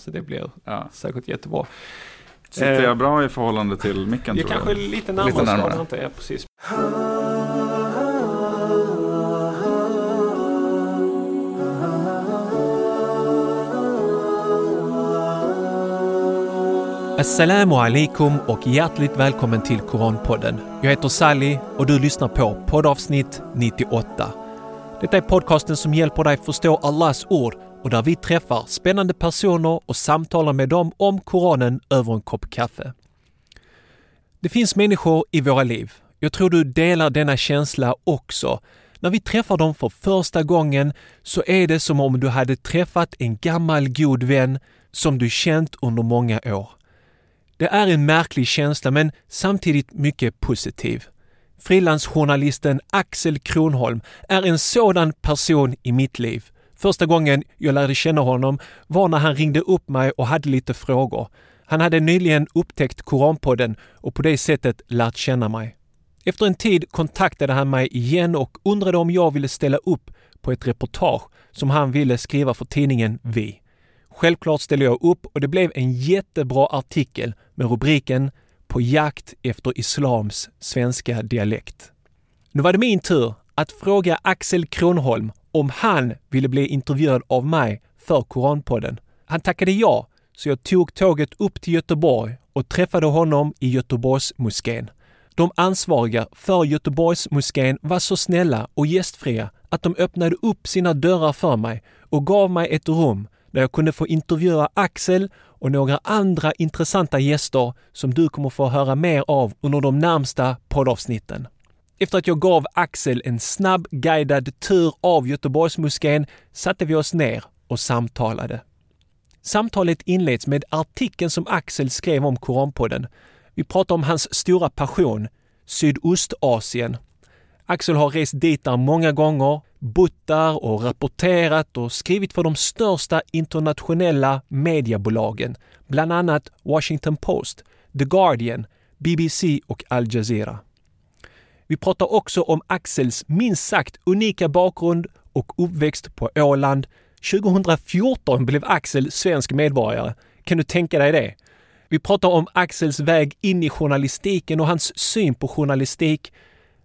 Så det blir Ja. säkert jättebra. Sitter Eh, jag bra i förhållande till micken Jag tror kanske är jag? lite närmare, Lite närmare. så, inte jag, precis. Assalamu alaikum och hjärtligt välkommen till Koranpodden. Jag heter Sally och du lyssnar på poddavsnitt 98. Detta är podcasten som hjälper dig förstå Allahs ord och där vi träffar spännande personer och samtalar med dem om Koranen över en kopp kaffe. Det finns människor i våra liv. Jag tror du delar denna känsla också. När vi träffar dem för första gången så är det som om du hade träffat en gammal god vän som du känt under många år. Det är en märklig känsla men samtidigt mycket positiv. Frilansjournalisten Axel Kronholm är en sådan person i mitt liv. Första gången jag lärde känna honom var när han ringde upp mig och hade lite frågor. Han hade nyligen upptäckt Koranpodden och på det sättet lärt känna mig. Efter en tid kontaktade han mig igen och undrade om jag ville ställa upp på ett reportage som han ville skriva för tidningen Vi. Självklart ställde jag upp och det blev en jättebra artikel med rubriken På jakt efter islams svenska dialekt. Nu var det min tur att fråga Axel Kronholm om han ville bli intervjuad av mig för Koranpodden. Han tackade ja, så jag tog tåget upp till Göteborg och träffade honom i Göteborgsmoskén. De ansvariga för Göteborgsmoskén var så snälla och gästfria att de öppnade upp sina dörrar för mig och gav mig ett rum där jag kunde få intervjua Axel och några andra intressanta gäster som du kommer få höra mer av under de närmsta poddavsnitten. Efter att jag gav Axel en snabb guidad tur av Göteborgsmoskén satte vi oss ner och samtalade. Samtalet inleds med artikeln som Axel skrev om Koranpodden. Vi pratar om hans stora passion, Sydostasien. Axel har rest dit där många gånger, bott där och rapporterat och skrivit för de största internationella mediebolagen, bland annat Washington Post, The Guardian, BBC och Al Jazeera. Vi pratar också om Axels minst sagt unika bakgrund och uppväxt på Åland. 2014 blev Axel svensk medborgare. Kan du tänka dig det? Vi pratar om Axels väg in i journalistiken och hans syn på journalistik.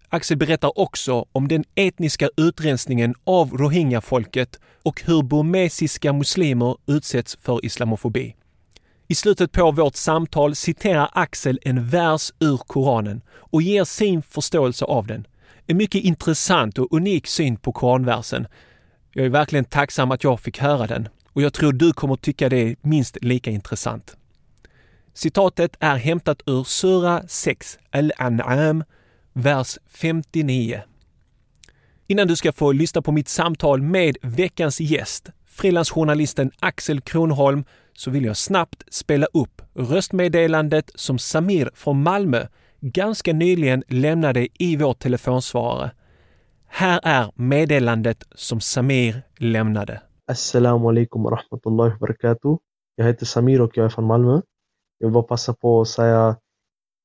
Axel berättar också om den etniska utrensningen av rohingya-folket och hur burmesiska muslimer utsätts för islamofobi. I slutet på vårt samtal citerar Axel en vers ur Koranen och ger sin förståelse av den. En mycket intressant och unik syn på Koranversen. Jag är verkligen tacksam att jag fick höra den och jag tror du kommer tycka det är minst lika intressant. Citatet är hämtat ur Sura 6, Al-An'am, vers 59. Innan du ska få lyssna på mitt samtal med veckans gäst, frilansjournalisten Axel Kronholm, så vill jag snabbt spela upp röstmeddelandet som Samir från Malmö ganska nyligen lämnade i vår telefonsvarare. Här är meddelandet som Samir lämnade. Assalamu alaikum wa rahmatullahi wa barakatuh. Jag heter Samir och jag är från Malmö. Jag vill bara passa på att säga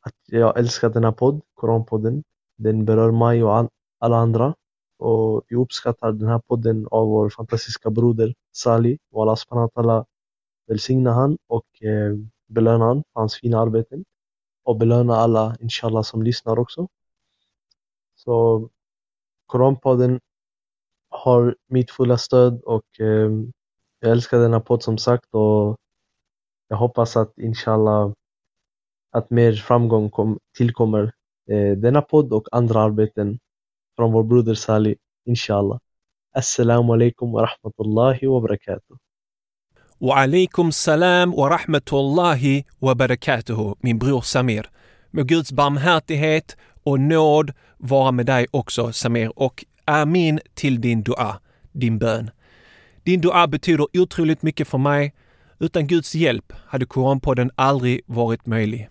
att jag älskar denna podd, Koranpodden. Den berör mig och alla andra. Och vi uppskattar den här podden av vår fantastiska broder Sali. Och Allah subhanahu wa ta'ala välsigna han och eh, belöna han för hans fina arbeten. Och belöna alla inshallah som lyssnar också. Så Koranpodden har mitt fulla stöd och eh, jag älskar denna podd som sagt och jag hoppas att inshallah att mer framgång kom, tillkommer eh, denna podd och andra arbeten från vår broder Sali, inshallah. Assalamu alaikum wa rahmatullahi wa barakatuh. Wa alaikum salam wa rahmatullahi wa barakatuhu, min bror Samir. Må Guds barmhärtighet och nåd vara med dig också, Samir, och amin till din dua, din bön. Din dua betyder otroligt mycket för mig. Utan Guds hjälp hade Koranpodden aldrig varit möjlig.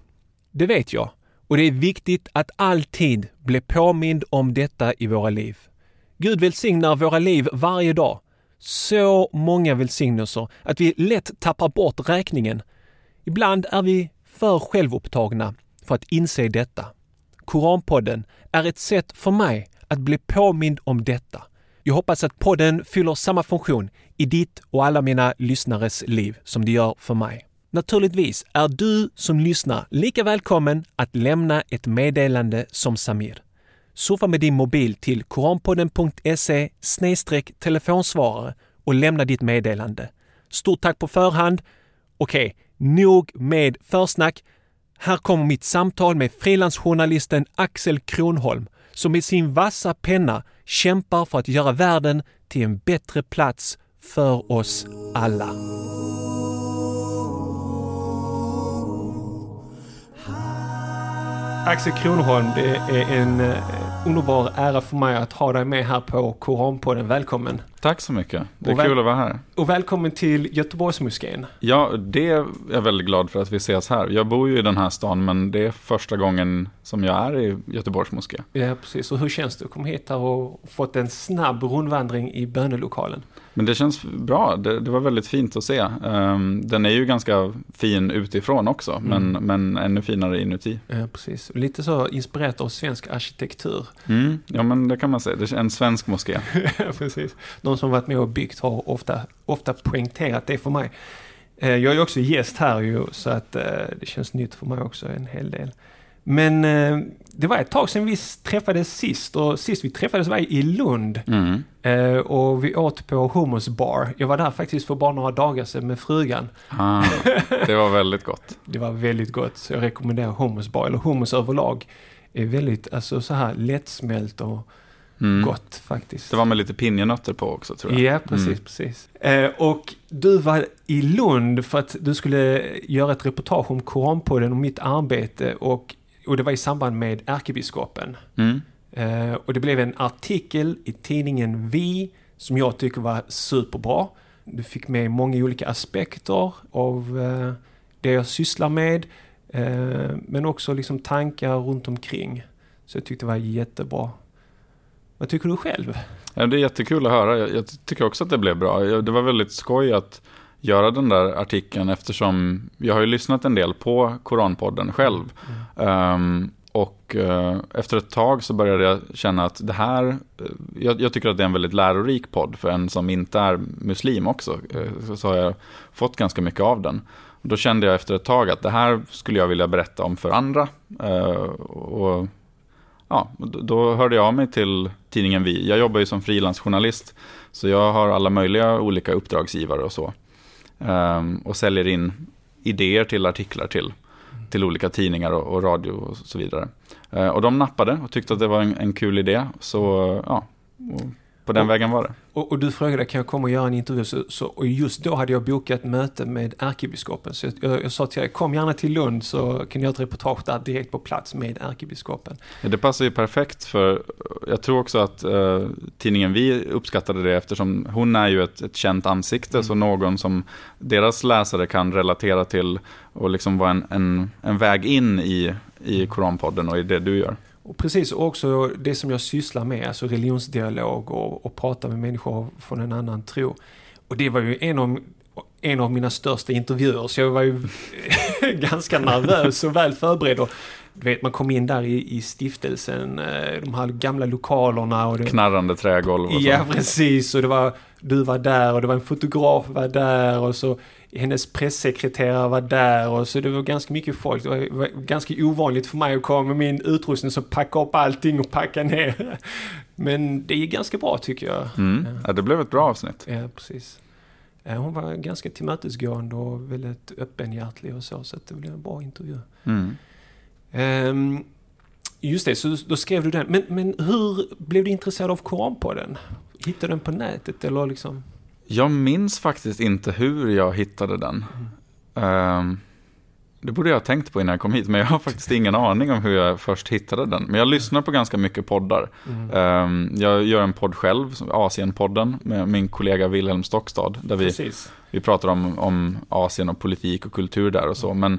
Det vet jag. Och det är viktigt att alltid bli påmind om detta i våra liv. Gud välsignar våra liv varje dag. Så många välsignelser att vi lätt tappar bort räkningen. Ibland är vi för självupptagna för att inse detta. Koranpodden är ett sätt för mig att bli påmind om detta. Jag hoppas att podden fyller samma funktion i ditt och alla mina lyssnares liv som det gör för mig. Naturligtvis är du som lyssnar lika välkommen att lämna ett meddelande som Samir. Surfa med din mobil till koranpodden.se telefonsvarare och lämna ditt meddelande. Stort tack på förhand. Okej, nog med försnack. Här kommer mitt samtal med frilansjournalisten Axel Kronholm som med sin vassa penna kämpar för att göra världen till en bättre plats för oss alla. Axel Kronholm, det är en eh, underbar ära för mig att ha dig med här på Koranpodden. Välkommen! Tack så mycket. Det är väl- kul att vara här. Och välkommen till Göteborgsmoskén. Ja, det är jag väldigt glad för att vi ses här. Jag bor ju i den här stan, men det är första gången som jag är i Göteborgs moské. Ja, precis. Och hur känns det att komma hit här och fått en snabb rundvandring i bönelokalen? Men det känns bra. Det, det var väldigt fint att se. Ehm, den är ju ganska fin utifrån också, men, men ännu finare inuti. Ja, precis. Lite så inspirerat av svensk arkitektur. Mm, ja, men det kan man säga. Det är en svensk moské. Precis. De som varit med och byggt har ofta, ofta poängterat det för mig. Eh, Jag är ju också gäst här ju, så att eh, det känns nytt för mig också en hel del. Men eh, det var ett tag sedan vi träffades sist och sist vi träffades var i Lund. Mm. Eh, och vi åt på Hummus Bar. Jag var där faktiskt för bara några dagar sedan med frugan. Ah, det var väldigt gott. Det var väldigt gott, så jag rekommenderar Hummus Bar, eller hummus överlag. är väldigt, alltså så här lättsmält och Mm. gott faktiskt. Det var med lite pinjenötter på också, tror jag. Ja, precis, Mm. precis. Eh, och du var i Lund för att du skulle göra ett reportage om Koranpodden och mitt arbete och, och det var i samband med ärkebiskopen. Mm. Eh, och det blev en artikel i tidningen Vi som jag tycker var superbra. Du fick med många olika aspekter av eh, det jag sysslar med. Eh, men också liksom tankar runt omkring. Så jag tyckte det var jättebra. Vad tycker du själv? Ja, det är jättekul att höra. Jag, jag tycker också att det blev bra. Jag- Det var väldigt skoj att göra den där artikeln eftersom jag har ju lyssnat en del på Koranpodden själv. Ehm, och eh, efter ett tag så började jag känna att det här, eh, jag, jag tycker att det är en väldigt lärorik podd för en som inte är muslim också. eh, så, så har jag fått ganska mycket av den. Då kände jag efter ett tag att det här skulle jag vilja berätta om för andra. Och ja, då, då hörde jag av mig till tidningen Vi. Jag jobbar ju som frilansjournalist, så jag har alla möjliga olika uppdragsgivare och så. Ehm, och säljer in idéer till artiklar till, till olika tidningar och, och radio och så vidare. Ehm, och de nappade och tyckte att det var en, en kul idé, så ja, på den Och- vägen var det. Och, och du frågade kan jag komma och göra en intervju? Så, så, och just då hade jag bokat möte med ärkebiskopen. Så jag, jag, jag sa till dig, kom gärna till Lund så kan jag göra ett reportage där direkt på plats med ärkebiskopen. Ja, det passar ju perfekt för jag tror också att eh, tidningen Vi uppskattade det eftersom hon är ju ett, ett känt ansikte, Mm. så någon som deras läsare kan relatera till och liksom vara en, en, en väg in i, i Koranpodden och i det du gör. Och precis, och också det som jag sysslar med, alltså religionsdialog och, och prata med människor från en annan tro. Och det var ju en av, en av mina största intervjuer, så jag var ju ganska nervös och väl förberedd. Och, du vet, man kom in där i, i stiftelsen, eh, de här gamla lokalerna och det, Knarrande trägolv och så. Ja, precis. Och det var, du var där och det var en fotograf var där och så hennes pressekreterare var där och så det var ganska mycket folk. Det var, ganska ovanligt för mig att komma med min utrustning så packa upp allting och packa ner. Men det är ganska bra tycker jag. Mm. Ja, det blev ett bra avsnitt. Ja, precis. Hon var ganska tillmötesgående och väldigt öppenhjärtlig och så, så det blev en bra intervju. Mm. Ehm, just det, så då skrev du den. Men, men hur blev du intresserad av Koranpodden? Hittade du den på nätet eller liksom? Jag minns faktiskt inte hur jag hittade den. Ehm, det borde jag ha tänkt på innan jag kom hit, men jag har faktiskt ingen aning om hur jag först hittade den. Men jag lyssnar på ganska mycket poddar. Mm. Ehm, jag gör en podd själv, Asienpodden, med min kollega Wilhelm Stockstad, där vi, Precis. vi pratar om, om Asien och politik och kultur där och så. Men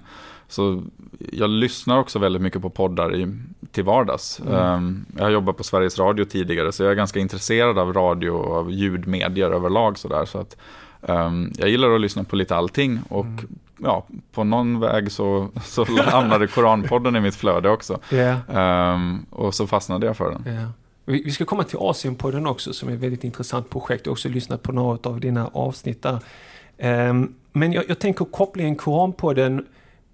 så jag lyssnar också väldigt mycket på poddar i, till vardags. Mm. Ehm, jag har jobbat på Sveriges Radio tidigare, så jag är ganska intresserad av radio och av ljudmedier överlag. Så där, så att, ehm, jag gillar att lyssna på lite allting och Mm. ja, på någon väg så, så hamnade Koranpodden i mitt flöde också. Ja, Ehm, och så fastnade jag för den. ja. Vi ska komma till Asienpodden också som är ett väldigt intressant projekt. Jag har också lyssnat på några av dina avsnitt där. Ehm, Men jag, jag tänker kopplingen Koranpodden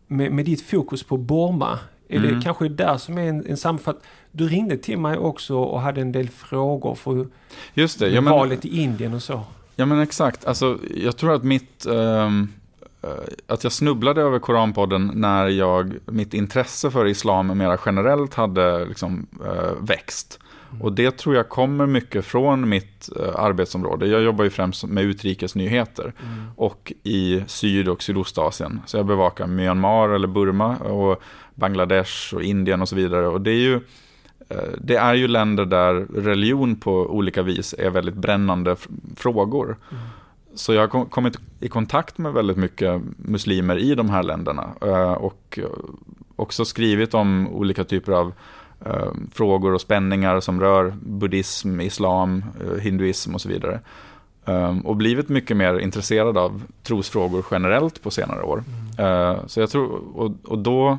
med, med ditt fokus på Burma. Är det Mm. kanske där som är en, en sammanfatt? Du ringde till mig också och hade en del frågor för Just det, ja, men, valet i Indien och så. ja men exakt. Alltså, jag tror att mitt... ehm, eh, att jag snubblade över Koranpodden när jag, mitt intresse för islam mer generellt hade liksom, eh, växt. Och det tror jag kommer mycket från mitt eh, arbetsområde. Jag jobbar ju främst med utrikesnyheter och i Syd och Sydostasien. Så jag bevakar Myanmar eller Burma och Bangladesh och Indien och så vidare. Och det är ju, eh, det är ju länder där religion på olika vis är väldigt brännande frågor. Så jag har kom- kommit i kontakt med väldigt mycket muslimer i de här länderna. eh, Och också skrivit om olika typer av frågor och spänningar som rör buddhism, islam, eh, hinduism och så vidare. Um, och blivit mycket mer intresserad av trosfrågor generellt på senare år. Eh, så jag tror, och, och då,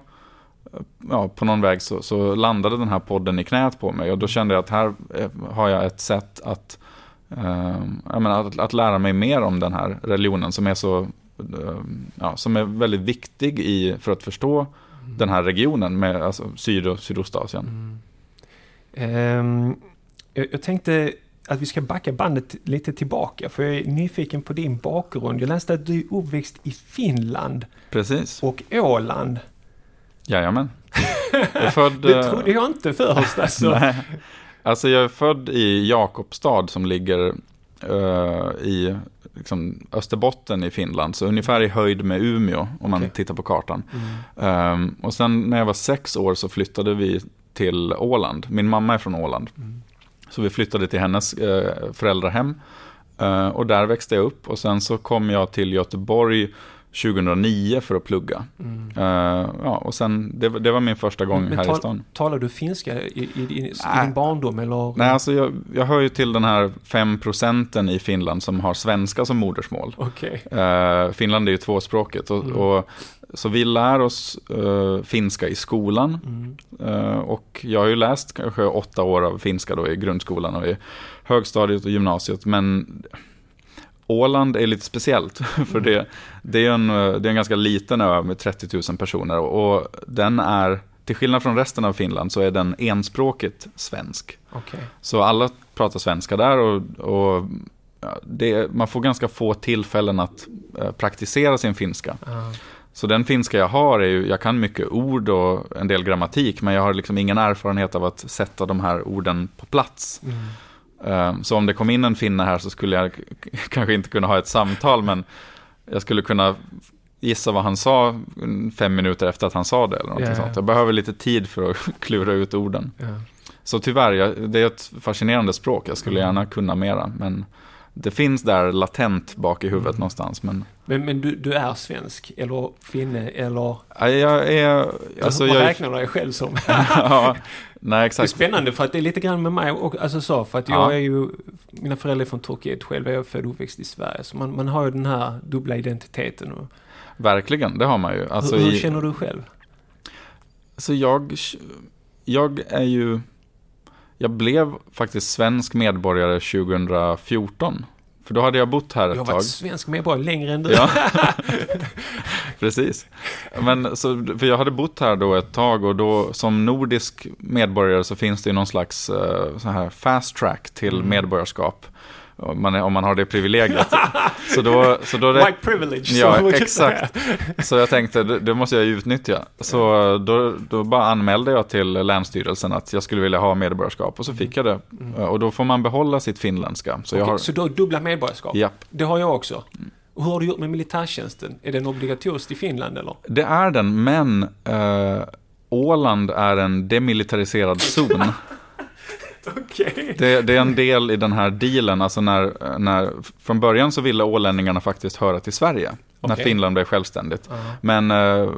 eh, ja, på någon väg så, så landade den här podden i knät på mig och då kände jag att här eh, har jag ett sätt att, jag menar, att, att lära mig mer om den här religionen som är så, ja, som är väldigt viktig i, för att förstå den här regionen med alltså, Syd och Sydostasien. Ehm, jag, jag tänkte att vi ska backa bandet lite tillbaka för jag är nyfiken på din bakgrund. Jag läste att du är uppväxt i Finland Precis, och Åland. jajamän. Jag är född, Det eh, trodde jag inte först alltså. Nej. Alltså jag är född i Jakobstad som ligger eh, i liksom, Österbotten i Finland. Så ungefär i höjd med Umeå om man Okej. tittar på kartan. Mm. Ehm, och sen när jag var sex år så flyttade vi till Åland. Min mamma är från Åland. Mm. Så vi flyttade till hennes eh, föräldrahem. Eh, och där växte jag upp. Och sen så kom jag till Göteborg 2009 för att plugga. Mm. Eh, ja, och sen, det, var- det var min första gång Men här tal- i stan. Talar du finska i, i, i, i din barndom eller? Nej, alltså jag, jag hör ju till den här 5 procenten i Finland som har svenska som modersmål. Okej. Eh, Finland är ju tvåspråkigt. Och, Mm. och, så vi lär oss eh, finska i skolan. Mm. Och jag har ju läst kanske åtta år av finska då i grundskolan och i högstadiet och gymnasiet. Men Åland är lite speciellt. För det, det, är en, det är en ganska liten ö med 30 000 personer. Och den är, till skillnad från resten av Finland, så är den enspråkigt svensk. Okej. Så alla pratar svenska där och, och det, man får ganska få tillfällen att eh, praktisera sin finska. Ah. Så den finska jag har är ju, jag kan mycket ord och en del grammatik, men jag har liksom ingen erfarenhet av att sätta de här orden på plats. Mm. Eh, Så om det kom in en finne här så skulle jag kanske inte kunna ha ett samtal, men jag skulle kunna gissa vad han sa mm, fem minuter efter att han sa det. Eller ja. sånt. Jag behöver lite tid för att klura ut orden. Ja. Så tyvärr, det är ett fascinerande språk. Jag skulle Mm. gärna kunna mera, men det finns där latent bak i huvudet Mm. någonstans. Men Men, men du, du är svensk eller finne eller? ja, jag är... Alltså, vad jag, räknar du dig själv som? ja, nej, Det är exakt. spännande för att det är lite grann med mig och, alltså så, för att jag Ja. är ju, mina föräldrar är från Turkiet, själv är jag född och uppväxt i Sverige. Så man, man har ju den här dubbla identiteten. Och, Verkligen, det har man ju. Alltså, hur, hur i, känner du själv? alltså jag, jag är ju... Jag blev faktiskt svensk medborgare 2014. För då hade jag bott här Jag ett har tag. varit svensk medborgare längre än du. Ja, precis. Men så, för jag hade bott här då ett tag och då som nordisk medborgare så finns det ju någon slags eh, så här fast track till Mm. medborgarskap. Om man, är, om man har det privilegiet. så då, så då White privilege. Ja, exakt. Så jag tänkte, det, det måste jag ju utnyttja. Så då, då bara anmälde jag till Länsstyrelsen att jag skulle vilja ha medborgarskap och så fick jag det. Eh, Och då får man behålla sitt finländska. Så Okej, har, Så du har dubbla medborgarskap? japp. Det har jag också. Hur har du gjort med militärtjänsten? Är den obligatorisk i Finland eller? Det är den, men eh, Åland är en demilitariserad zon. Okej. Det, det är en del i den här dealen, alltså när, när, från början så ville ålänningarna faktiskt höra till Sverige. När Okej. Finland blev självständigt. Ja. Men eh,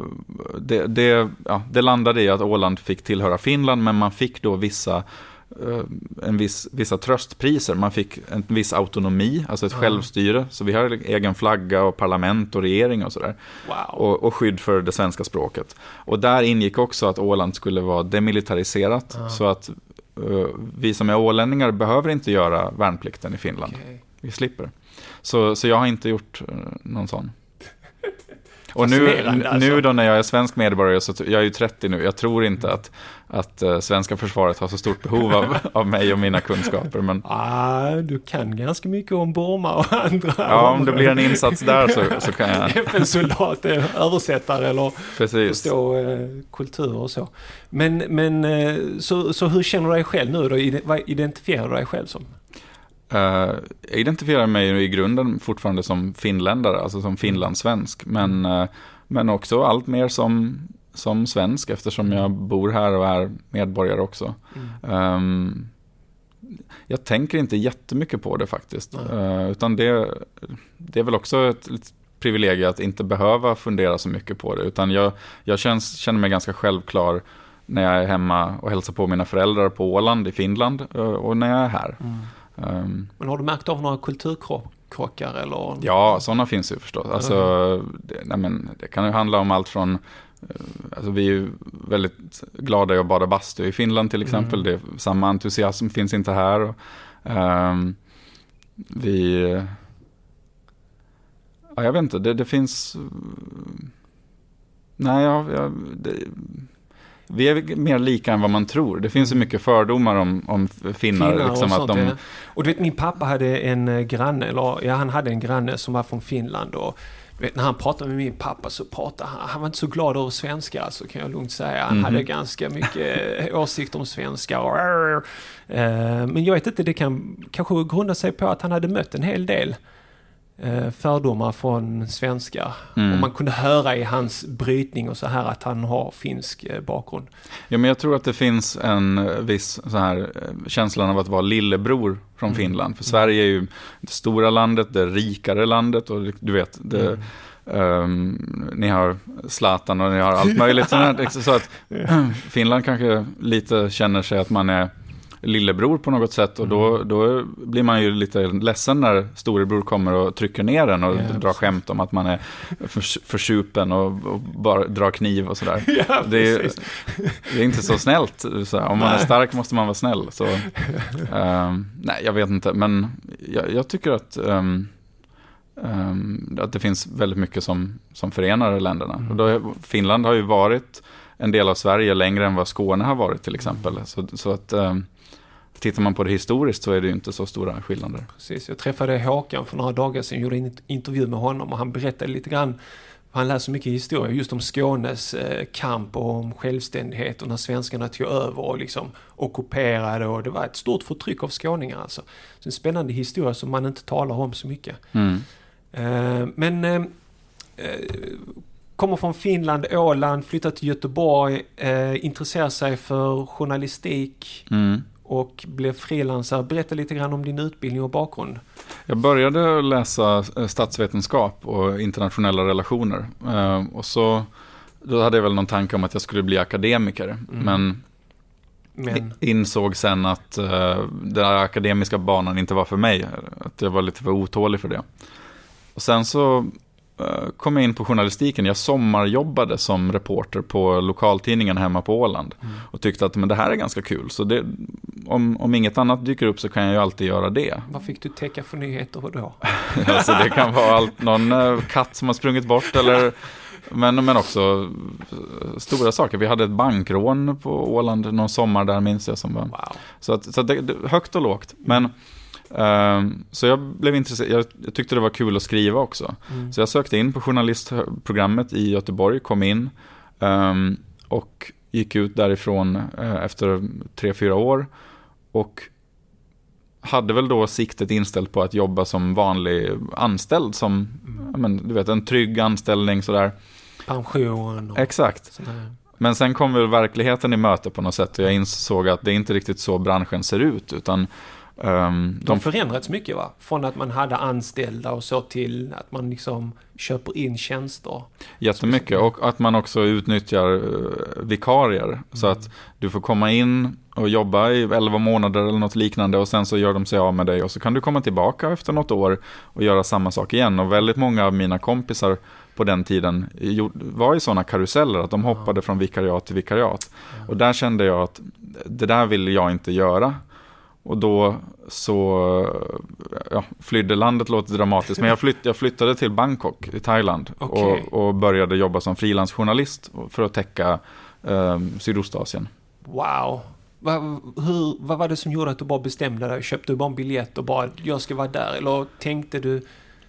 det, det, ja, det landade i att Åland fick tillhöra Finland, men man fick då vissa, en viss, vissa tröstpriser. Man fick en viss autonomi, alltså ett Ja. självstyre. Så vi har egen flagga och parlament och regering och sådär. Wow. Och, och skydd för det svenska språket. Och där ingick också att Åland skulle vara demilitariserat. Ja. Så att eh, vi som är ålänningar behöver inte göra värnplikten i Finland. Okej. Vi slipper. Så, så jag har inte gjort eh, någon sån. Och nu, alltså. nu då när jag är svensk medborgare, så jag är ju 30 nu, jag tror inte att, att eh, svenska försvaret har så stort behov av, av mig och mina kunskaper. Men Ah, du kan ganska mycket om Burma och andra. ja, om det blir en insats där så, så kan jag, FN-soldat, översättare eller precis. förstå eh, kultur och så. Men, men eh, så, så hur känner du dig själv nu då? Vad identifierar du dig själv som? Eh, jag identifierar mig i grunden fortfarande som finländare, alltså som finlandssvensk. Men, eh, men också allt mer som, som svensk eftersom jag bor här och är medborgare också. Ehm, jag tänker inte jättemycket på det faktiskt. Eh, utan det, det är väl också ett, ett privilegium att inte behöva fundera så mycket på det. Utan jag, jag känns, känner mig ganska självklar när jag är hemma och hälsar på mina föräldrar på Åland i Finland eh, och när jag är här. Ehm, Men har du märkt av några kulturkrockar eller? Ja, sådana finns ju förstås. Alltså, det, nej men, det kan ju handla om allt från Alltså vi är väldigt glada i att bada bastu i Finland till exempel. Det, samma entusiasm finns inte här. Och, ehm, vi... Ja, jag vet inte, det, det finns... Nej, jag, jag, det, vi är mer lika än vad man tror. Det finns ju mycket fördomar om, om finnar. Finnar och liksom, sånt, att de, ja. Och du vet, min pappa hade en eh, granne, eller ja, han hade en granne som var från Finland och vet, när han pratade med min pappa så pratade han, han var inte så glad över svenskar alltså kan jag lugnt säga. Han Mhm. hade ganska mycket eh, åsikter om svenskar eh, Men jag vet inte, det kan kanske grunda sig på att han hade mött en hel del fördomar från svenskar. Mm. Och man kunde höra i hans brytning och så här att han har finsk eh, bakgrund. Ja, men jag tror att det finns en eh, viss så här, eh, känslan av att vara lillebror från Finland. För Sverige är ju det stora landet, det rikare landet och du vet, det, ehm, ni har Zlatan och ni har allt möjligt. är så att Finland kanske lite känner sig att man är lillebror på något sätt och då, då blir man ju lite ledsen när storebror kommer och trycker ner en och Ja, drar skämt om att man är för, försupen och, och bara drar kniv och sådär. Ja, Det är, det är inte så snällt. Så här, om man är Nej. stark måste man vara snäll. Så, ehm, nej, jag vet inte. Men jag, jag tycker att, ehm, att det finns väldigt mycket som, som förenar länderna. Mm. Och då, Finland har ju varit en del av Sverige längre än vad Skåne har varit till exempel. Så, så att um, tittar man på det historiskt så är det ju inte så stora skillnader. Precis, jag träffade Håkan för några dagar sedan, gjorde en intervju med honom och han berättade lite grann han läser mycket historia just om Skånes eh, kamp och om självständighet och när svenskarna tog över och liksom ockuperade och det var ett stort förtryck av skåningar alltså. Så en spännande historia som man inte talar om så mycket. Mm. Eh, men kommer från Finland, Åland, flyttar till Göteborg, eh, intresserar sig för journalistik Mm. och blev frilansare. Berätta lite grann om din utbildning och bakgrund. Jag började läsa eh, statsvetenskap och internationella relationer. Eh, Och så då hade jag väl någon tanke om att jag skulle bli akademiker. Men Men, insåg sen att uh, den här akademiska banan inte var för mig. Att jag var lite för otålig för det. Och sen så kom jag in på journalistiken. Jag sommarjobbade som reporter på lokaltidningen hemma på Åland. Och tyckte att men det här är ganska kul. Så det, om, om inget annat dyker upp så kan jag ju alltid göra det. vad fick du täcka för nyheter då? Alltså det kan vara allt, någon eh, katt som har sprungit bort eller men, men också eh, stora saker. Vi hade ett bankrån på Åland någon sommar där minns jag som var. Wow. Så, att, så att det, det, högt och lågt. Men, ehm, så jag blev intresserad, jag, jag tyckte det var kul att skriva också. Mm. Så jag sökte in på journalistprogrammet i Göteborg, kom in ehm, och gick ut därifrån eh, efter tre, fyra år. Och hade väl då siktet inställt på att jobba som vanlig anställd, som ja, men, du vet, en trygg anställning sådär. Pension och Exakt. sånt där. Men sen kom väl verkligheten i möte på något sätt och jag insåg att det inte riktigt så branschen ser ut. Utan ehm, De har de, förändrats mycket va? Från att man hade anställda och så till att man liksom köper in tjänster. jättemycket. Och att man också utnyttjar uh, vikarier. Så att du får komma in och jobba i 11 månader eller något liknande och sen så gör de sig av med dig och så kan du komma tillbaka efter något år och göra samma sak igen. Och väldigt många av mina kompisar på den tiden var i sådana karuseller att de hoppade från vikariat till vikariat. Och där kände jag att det där vill jag inte göra. Och då så ja, flydde landet, låter dramatiskt, men jag, flytt, jag flyttade till Bangkok i Thailand okay. och, och, började jobba som frilansjournalist för att täcka eh, Sydostasien. Wow! Va, hur, vad var det som gjorde att du bara bestämde dig? Köpte du bara en biljett och bara jag ska vara där? Eller tänkte du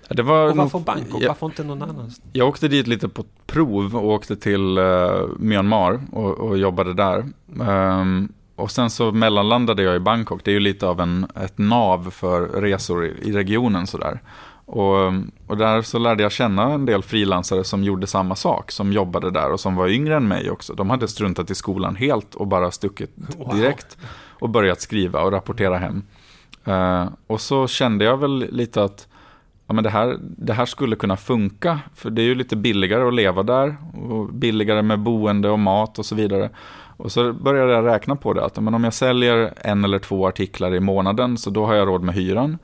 det var och varför Bangkok? Jag, varför inte någon annanstans? Jag åkte dit lite på prov och åkte till uh, Myanmar och, och, jobbade där. Um, och sen så mellanlandade jag i Bangkok. Det är ju lite av en, ett nav för resor i, i regionen sådär. Och, och där så lärde jag känna en del frilansare som gjorde samma sak, som jobbade där och som var yngre än mig också. De hade struntat i skolan helt och bara stuckit wow. direkt och börjat skriva och rapportera hem. Uh, och så kände jag väl lite att ja, men det, här, det här skulle kunna funka, för det är ju lite billigare att leva där och billigare med boende och mat och så vidare. Och så började jag räkna på det, att men om jag säljer en eller två artiklar i månaden så då har jag råd med hyran.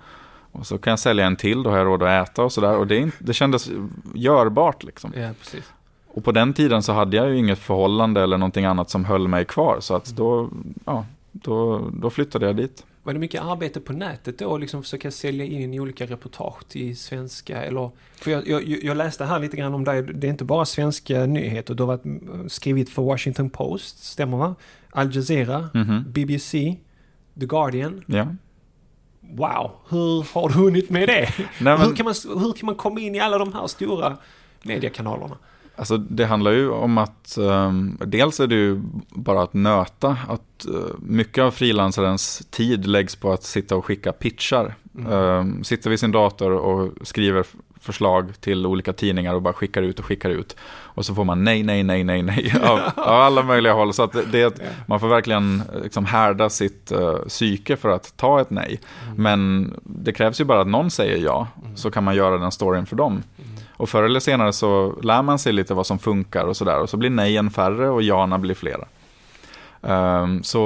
Och så kan jag sälja en till, då har jag råd att äta och sådär. Och det, det kändes görbart liksom. Ja, precis. Och på den tiden så hade jag ju inget förhållande eller någonting annat som höll mig kvar. Så att då, ja, då, då flyttade jag dit. Var det mycket arbete på nätet då, liksom försöka sälja in i olika reportage till svenska? Eller, för jag, jag, jag, läste här lite grann om dig, det är inte bara svenska nyheter, du har varit, skrivit för Washington Post, stämmer va? Al Jazeera, mm -hmm. BBC, The Guardian. Ja. Wow, hur har du hunnit med det? Nej, men... hur, kan man, hur kan man komma in i alla de här stora mediekanalerna? Alltså det handlar ju om att um, dels är det ju bara att nöta att uh, mycket av frilansarens tid läggs på att sitta och skicka pitchar. Mm. Um, sitter vid sin dator och skriver förslag till olika tidningar och bara skickar ut och skickar ut. Och så får man nej, nej, nej, nej, nej av, av alla möjliga håll. Så att det, man får verkligen liksom härda sitt uh, psyke för att ta ett nej. Mm. Men det krävs ju bara att någon säger ja, mm. så kan man göra den storyn för dem. Och förr eller senare så lär man sig lite vad som funkar och sådär. Och så blir nejen färre och jana blir flera. Um, så,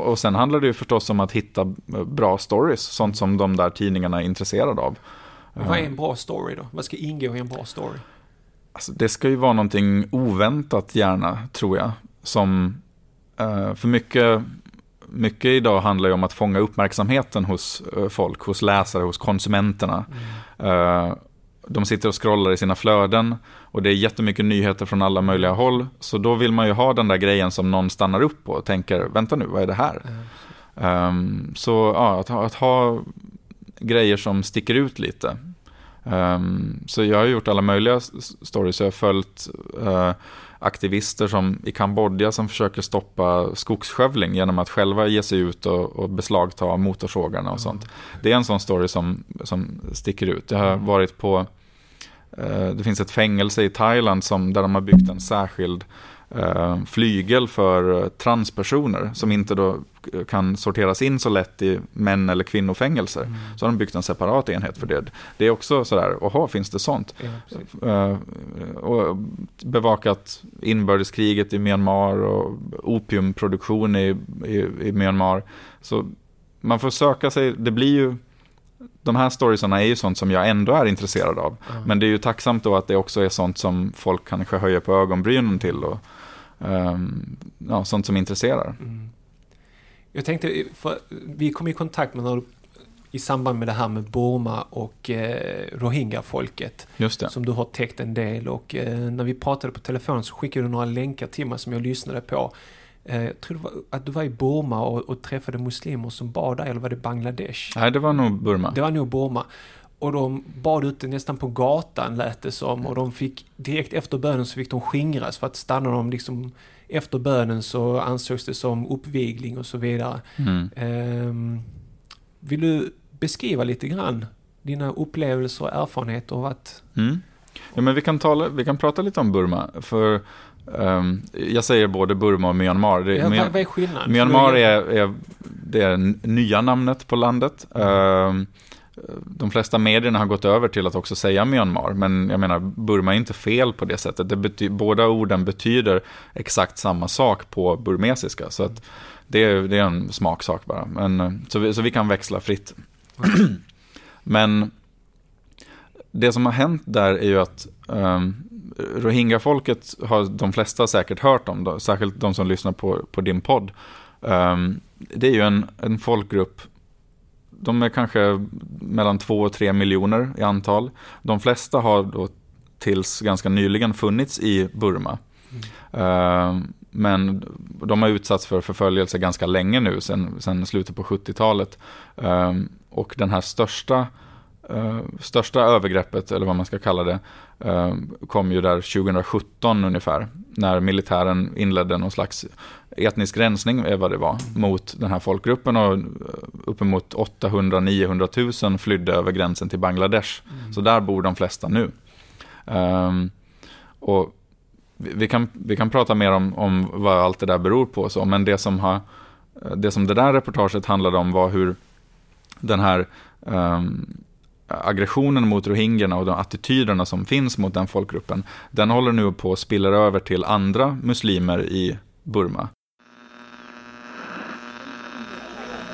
och sen handlar det ju förstås om att hitta bra stories, sånt som de där tidningarna är intresserade av. Vad är en bra story då? Vad ska ingå i en bra story? Alltså, det ska ju vara någonting oväntat gärna, tror jag. Som, uh, för mycket, mycket idag handlar ju om att fånga uppmärksamheten hos uh, folk, hos läsare, hos konsumenterna. Mm. Uh, de sitter och scrollar i sina flöden och det är jättemycket nyheter från alla möjliga håll. Så då vill man ju ha den där grejen som någon stannar upp på och tänker, vänta nu, vad är det här? Mm. Um, så ja, att, att, ha grejer som sticker ut lite. Um, så jag har gjort alla möjliga stories, jag har följt uh, aktivister som i Kambodja som försöker stoppa skogsskövling genom att själva ge sig ut och, och beslagta motorsågarna och sånt. Det är en sån story som, som sticker ut. Jag har mm. varit på det finns ett fängelse i Thailand som, där de har byggt en särskild eh, flygel för eh, transpersoner som inte då kan sorteras in så lätt i män eller kvinnofängelser. Mm. Så har de byggt en separat enhet för det. Det är också sådär, jaha, finns det sånt? Ja, och bevakat inbördeskriget i Myanmar och opiumproduktion i, i, i Myanmar. Så man får söka sig, det blir ju de här storiesarna är ju sånt som jag ändå är intresserad av. Mm. Men det är ju tacksamt då att det också är sånt som folk kanske höjer på ögonbrynen till och um, ja, sånt som intresserar. Mm. Jag tänkte, vi kom i kontakt med några i samband med det här med Burma och eh, Rohingya-folket. Som du har täckt en del och eh, när vi pratade på telefon så skickade du några länkar till mig som jag lyssnade på. Eh, jag tror var, att du var i Burma och, och, träffade muslimer som bad där, eller var det Bangladesh? Nej, det var nog Burma. Det var nog Burma. Och de bad ute nästan på gatan lät det som och de fick direkt efter bönen så fick de skingras för att stanna de liksom efter bönen så ansågs det som uppvigling och så vidare. Mm. Um, vill du beskriva lite grann dina upplevelser och erfarenheter av att... Mm. Ja, men vi kan, tala, vi kan prata lite om Burma. För Um, jag säger både Burma och Myanmar. Det, ja, vad, är skillnaden? Myanmar är, är, det nya namnet på landet. Um, de flesta medierna har gått över till att också säga Myanmar, men jag menar Burma är inte fel på det sättet. Det bety- båda orden betyder exakt samma sak på burmesiska, så att det, är, det är en smaksak bara. Men, så, vi, så vi kan växla fritt. men det som har hänt där är ju att um, Rohingya-folket har de flesta säkert hört om, då, särskilt de som lyssnar på, på din podd. Um, det är ju en, en folkgrupp, de är kanske mellan två och tre miljoner i antal. De flesta har då tills ganska nyligen funnits i Burma. Mm. Uh, men de har utsatts för förföljelse ganska länge nu, sen, sen slutet på 70-talet. Uh, ehm, och den här största, uh, största övergreppet, eller vad man ska kalla det, kom ju där 2017 ungefär. När militären inledde någon slags etnisk rensning, är vad det var, mot den här folkgruppen. Och eh, uppemot 800-900 000 flydde över gränsen till Bangladesh. Mm. Så där bor de flesta nu. Um, och vi kan, vi kan prata mer om, om vad allt det där beror på, så, men det som, har, det som det där reportaget handlade om var hur den här um, aggressionen mot rohingyerna och de attityderna som finns mot den folkgruppen, den håller nu på att spilla över till andra muslimer i Burma.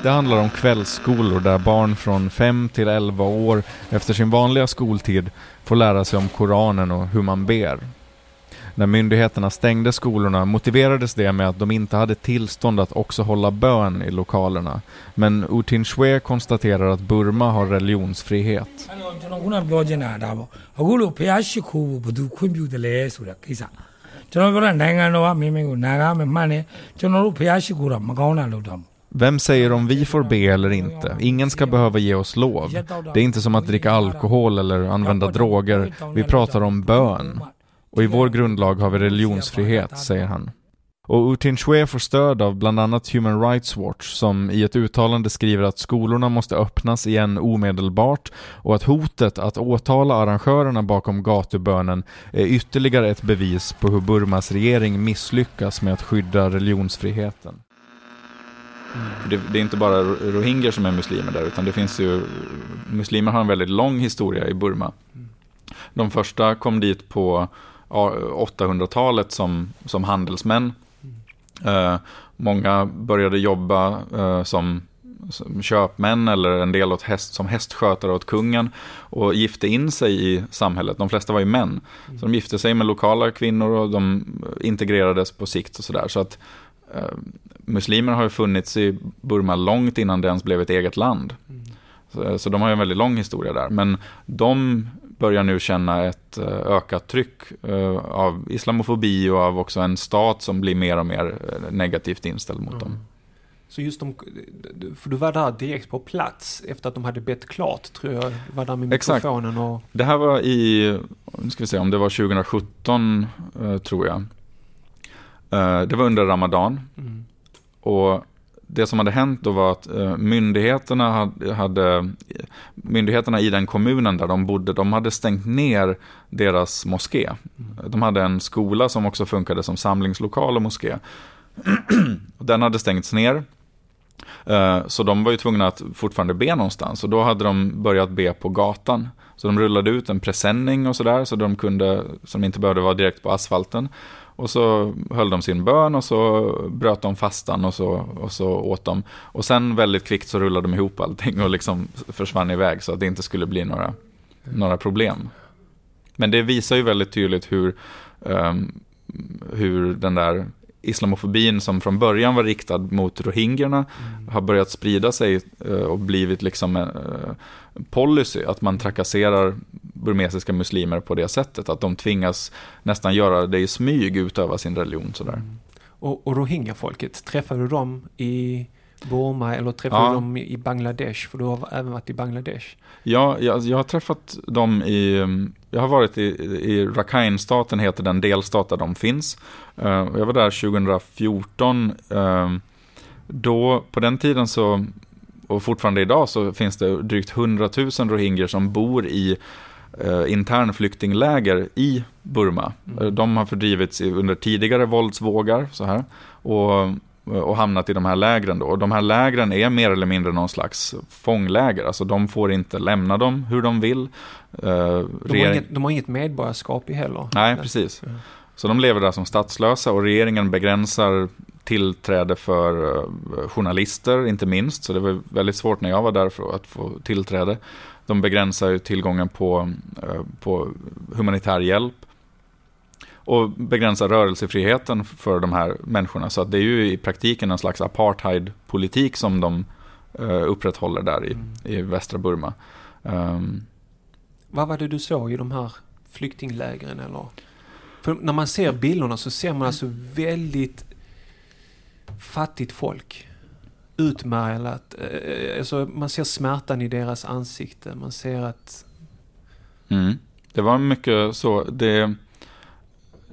Det handlar om kvällsskolor där barn från 5 till 11 år efter sin vanliga skoltid får lära sig om Koranen och hur man ber. När myndigheterna stängde skolorna motiverades det med att de inte hade tillstånd att också hålla bön i lokalerna. Men Utin Shwe konstaterar att Burma har religionsfrihet. Vem säger om vi får be eller inte? Ingen ska behöva ge oss lov. Det är inte som att dricka alkohol eller använda droger. Vi pratar om bön. Och i vår grundlag har vi religionsfrihet, säger han. Och Utin Shwe får stöd av bland annat Human Rights Watch som i ett uttalande skriver att skolorna måste öppnas igen omedelbart och att hotet att åtala arrangörerna bakom gatubönen är ytterligare ett bevis på hur Burmas regering misslyckas med att skydda religionsfriheten. Mm. Det, det, är inte bara rohingyer som är muslimer där, utan det finns ju, muslimer har en väldigt lång historia i Burma. De första kom dit på 800-talet som, som handelsmän. Eh, många började jobba eh, som, som, köpmän eller en del åt häst, som hästskötare åt kungen och gifte in sig i samhället. De flesta var ju män. Så de gifte sig med lokala kvinnor och de integrerades på sikt och sådär. Så att eh, muslimer har ju funnits i Burma långt innan det ens blev ett eget land. Så, så de har en väldigt lång historia där. Men de börjar nu känna ett eh, ökat tryck eh, av islamofobi och av också en stat som blir mer och mer eh, negativt inställd mot mm. dem. Så just de, för du var där direkt på plats efter att de hade bett klart, tror jag. Du var där med mikrofonen Exakt. och... Det här var i, nu ska vi se om det var 2017, tror jag. Det var under Ramadan. Mm. Och det som hade hänt då var att eh, myndigheterna, hade, hade, myndigheterna i den kommunen där de bodde, de hade stängt ner deras moské. De hade en skola som också funkade som samlingslokal och moské. Den hade stängts ner. Eh, så de var ju tvungna att fortfarande be någonstans och då hade de börjat be på gatan. Så de rullade ut en presenning och sådär så de kunde, de inte behövde vara direkt på asfalten. Och så höll de sin bön och så bröt de fastan och så, och så åt de. Och sen väldigt kvickt så rullade de ihop allting och liksom försvann iväg så att det inte skulle bli några, några problem. Men det visar ju väldigt tydligt hur, um, hur den där islamofobin som från början var riktad mot rohingyerna mm. har börjat sprida sig uh, och blivit liksom en uh, policy att man trakasserar burmesiska muslimer på det sättet. Att de tvingas nästan göra det i smyg, utöva sin religion sådär. Mm. Och, och rohingya-folket, träffade du dem i Burma eller träffade ja. du dem i Bangladesh? För du har även varit i Bangladesh. Ja, jag, jag har träffat dem i, jag har varit i, i Rakhine-staten, heter den delstat där de finns. Uh, jag var där 2014. Uh, eh, då, på den tiden så, och fortfarande idag så finns det drygt 100 000 rohingyer som bor i eh, internflyktingläger i Burma. Mm. Eh, de har fördrivits under tidigare våldsvågar så här, och, och hamnat i de här lägren. Då. Och de här lägren är mer eller mindre någon slags fångläger. Alltså de får inte lämna dem hur de vill. Eh, de, har inget, de har inget medborgarskap i heller. Nej, precis. Mm. Så de lever där som statslösa och regeringen begränsar tillträde för eh, journalister, inte minst. Så det var väldigt svårt när jag var där för att få tillträde. De begränsar tillgången på, eh, på humanitär hjälp. Och begränsa rörelsefriheten för de här människorna. Så det är ju i praktiken en slags apartheidpolitik som de uh, upprätthåller där i, mm. i västra Burma. Um, Vad var det du såg i de här flyktinglägren? Eller? För när man ser bilderna så ser man alltså väldigt fattigt folk. Utmärglat. Eh, alltså man ser smärtan i deras ansikte. Man ser att... Mm. Det var mycket så. Det,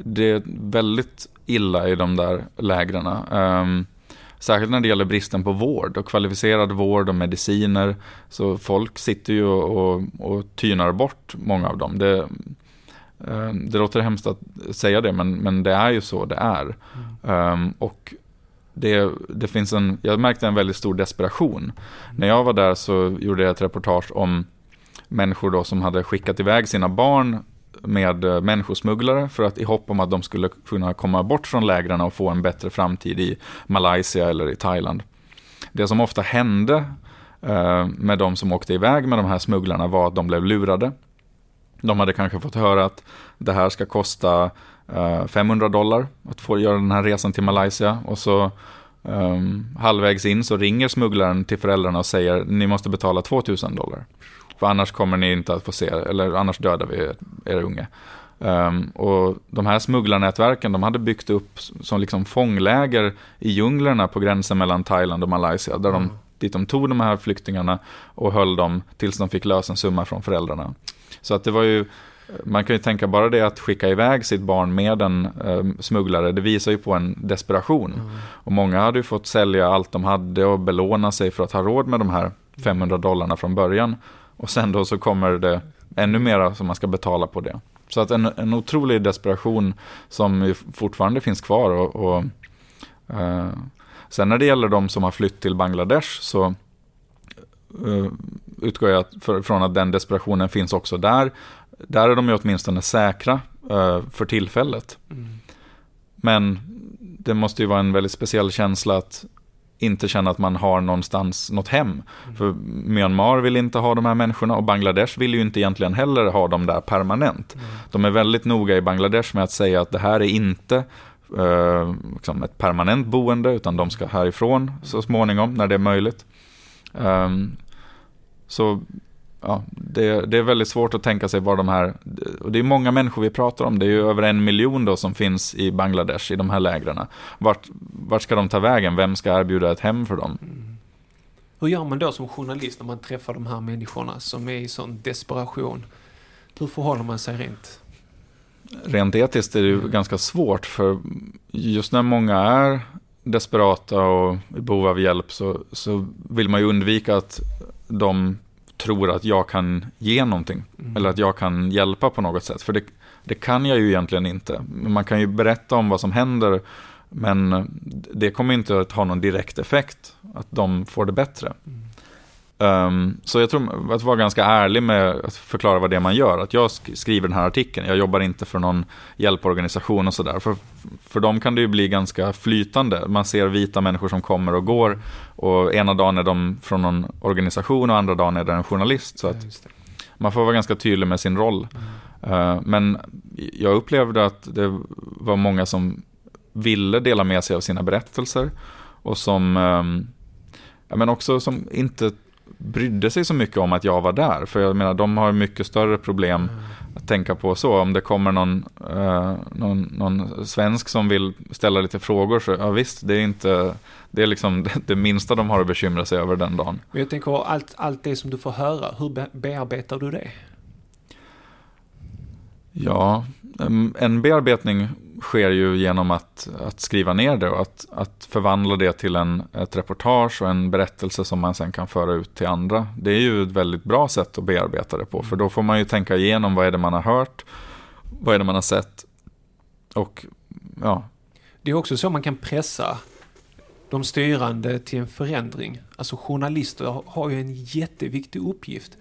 det är väldigt illa i de där lägren. Um, särskilt när det gäller bristen på vård och kvalificerad vård och mediciner. Så folk sitter ju och, och, tynar bort många av dem. Det, um, det låter hemskt att säga det, men, men det är ju så det är. Mm. Um, och det, det finns en, jag märkte en väldigt stor desperation. Mm. När jag var där så gjorde jag ett reportage om människor då som hade skickat iväg sina barn med eh, människosmugglare för att i hopp om att de skulle kunna komma bort från lägren och få en bättre framtid i Malaysia eller i Thailand. Det som ofta hände eh, med de som åkte iväg med de här smugglarna var att de blev lurade. De hade kanske fått höra att det här ska kosta eh, 500 dollar att få göra den här resan till Malaysia och så um, halvvägs in så ringer smugglaren till föräldrarna och säger ni måste betala 2000 dollar. För annars kommer ni inte att få se, eller annars dödar vi er unge. Um, och de här smugglarnätverken, de hade byggt upp som liksom fångläger i djunglerna på gränsen mellan Thailand och Malaysia. Där de, mm. dit de tog de här flyktingarna och höll dem tills de fick lösensumma från föräldrarna. Så att det var ju, man kan ju tänka bara det att skicka iväg sitt barn med en eh, smugglare, det visar ju på en desperation. Mm. Och många hade ju fått sälja allt de hade och belåna sig för att ha råd med de här 500 dollarna från början. Och sen då så kommer det ännu mera som man ska betala på det. Så att en, en otrolig desperation som fortfarande finns kvar. Och, och eh, sen när det gäller de som har flytt till Bangladesh så eh, utgår jag för, från att den desperationen finns också där. Där är de ju åtminstone säkra eh, för tillfället. Mm. Men det måste ju vara en väldigt speciell känsla att inte känna att man har någonstans något hem. Mm. För Myanmar vill inte ha de här människorna och Bangladesh vill ju inte egentligen heller ha dem där permanent. Mm. De är väldigt noga i Bangladesh med att säga att det här är inte eh, liksom ett permanent boende utan de ska härifrån så småningom när det är möjligt. Um, så ja, det, det, är väldigt svårt att tänka sig var de här, och det är många människor vi pratar om, det är ju över en miljon då som finns i Bangladesh i de här lägren. Vart, vart ska de ta vägen? Vem ska erbjuda ett hem för dem? Mm. Hur gör man då som journalist när man träffar de här människorna som är i sån desperation? Hur förhåller man sig rent? Rent etiskt är det ju mm. ganska svårt för just när många är desperata och i behov av hjälp så, så vill man ju undvika att de tror att jag kan ge någonting. Mm. Eller att jag kan hjälpa på något sätt. För det, det kan jag ju egentligen inte. Man kan ju berätta om vad som händer. Men det kommer inte att ha någon direkt effekt. Att de får det bättre. Mm. Um, så jag tror att vara ganska ärlig med att förklara vad det är man gör. Att jag skriver den här artikeln, jag jobbar inte för någon hjälporganisation och sådär. För, för dem kan det ju bli ganska flytande. Man ser vita människor som kommer och går. Och ena dagen är de från någon organisation och andra dagen är det en journalist. Så att man får vara ganska tydlig med sin roll. Mm. Uh, men jag upplevde att det var många som ville dela med sig av sina berättelser. Och som, ja, men också som inte brydde sig så mycket om att jag var där. För jag menar, de har mycket större problem mm. Tänka på så. Om det kommer någon, uh, någon, någon, svensk som vill ställa lite frågor så, ja visst, det är inte, det är liksom det, minsta de har att bekymra sig över den dagen. Men jag tänker, allt, allt det som du får höra, hur be bearbetar du det? Ja, en bearbetning sker ju genom att, att skriva ner det och att, att förvandla det till en, ett reportage och en berättelse som man sen kan föra ut till andra. Det är ju ett väldigt bra sätt att bearbeta det på, för då får man ju tänka igenom vad är det man har hört, vad är det man har sett och ja. Det är också så man kan pressa de styrande till en förändring. Alltså journalister har ju en jätteviktig uppgift.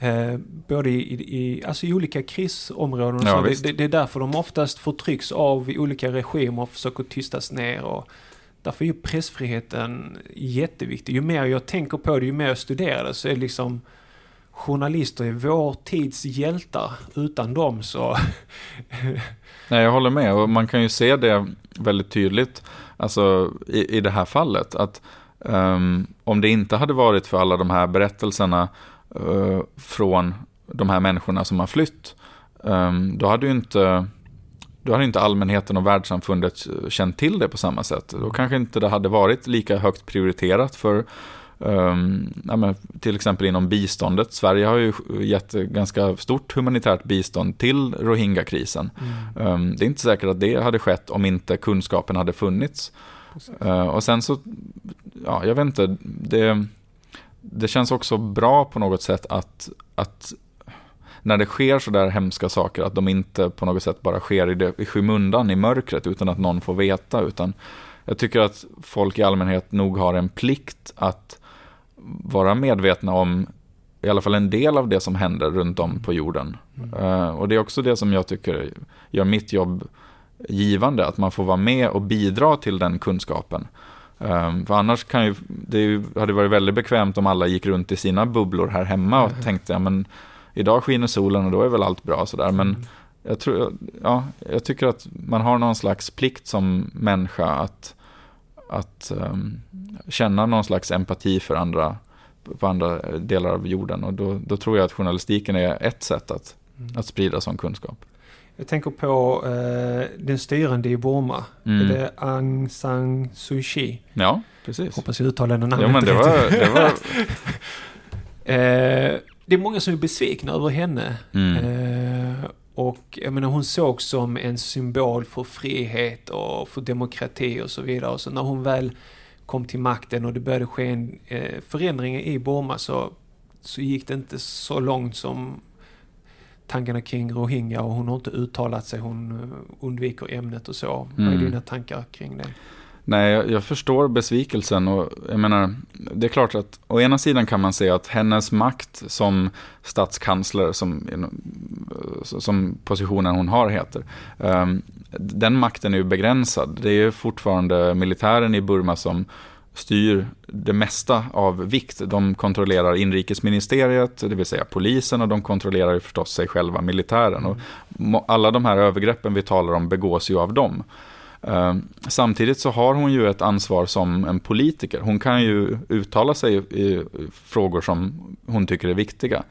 Eh, både i, i, alltså i olika krisområden ja, så. Det, det, är därför de oftast förtrycks av olika regimer och försöker tystas ner. Och därför är ju pressfriheten jätteviktig. Ju mer jag tänker på det, ju mer jag studerar det så är det liksom journalister är vår tids hjältar. Utan dem så... Nej, jag håller med och man kan ju se det väldigt tydligt alltså, i, i det här fallet. Att um, om det inte hade varit för alla de här berättelserna uh, från de här människorna som har flytt, um, då hade ju inte då hade inte allmänheten och världssamfundet känt till det på samma sätt. Då kanske inte det hade varit lika högt prioriterat för um, ja, till exempel inom biståndet. Sverige har ju gett ganska stort humanitärt bistånd till Rohingya-krisen. Mm. Um, det är inte säkert att det hade skett om inte kunskapen hade funnits. Uh, och sen så, ja, jag vet inte, det, det känns också bra på något sätt att, att när det sker så där hemska saker, att de inte på något sätt bara sker i, det, i skymundan, i mörkret, utan att någon får veta. Utan jag tycker att folk i allmänhet nog har en plikt att vara medvetna om i alla fall en del av det som händer runt om på jorden. Mm. Uh, och det är också det som jag tycker gör mitt jobb givande, att man får vara med och bidra till den kunskapen. Um, för annars kan ju, det ju, hade varit väldigt bekvämt om alla gick runt i sina bubblor här hemma och mm. tänkte, ja men idag skiner solen och då är väl allt bra sådär. Men mm. jag, tror, ja, jag tycker att man har någon slags plikt som människa att, att um, känna någon slags empati för andra på andra delar av jorden. Och då, då tror jag att journalistiken är ett sätt att, mm. att sprida sån kunskap. Jag tänker på eh, den styrande i Burma. Mm. Det är Aung San Suu Kyi. Ja, precis. Hoppas jag uttalade namnet ja, men det var, det var... eh, det är många som är besvikna över henne. Mm. Eh, och jag menar hon såg som en symbol för frihet och för demokrati och så vidare. Och så när hon väl kom till makten och det började ske en eh, förändring i Burma så, så gick det inte så långt som tankarna kring Rohingya och hon har inte uttalat sig, hon eh, undviker ämnet och så. Mm. Vad är mm. dina tankar kring det? Nej, jag, jag, förstår besvikelsen och jag menar, det är klart att å ena sidan kan man säga att hennes makt som statskansler, som, som positionen hon har heter, um, den makten är ju begränsad. Det är fortfarande militären i Burma som styr det mesta av vikt. De kontrollerar inrikesministeriet, det vill säga polisen, och de kontrollerar förstås sig själva, militären. Och alla de här övergreppen vi talar om begås ju av dem. Ehm, samtidigt så har hon ju ett ansvar som en politiker. Hon kan ju uttala sig i frågor som hon tycker är viktiga.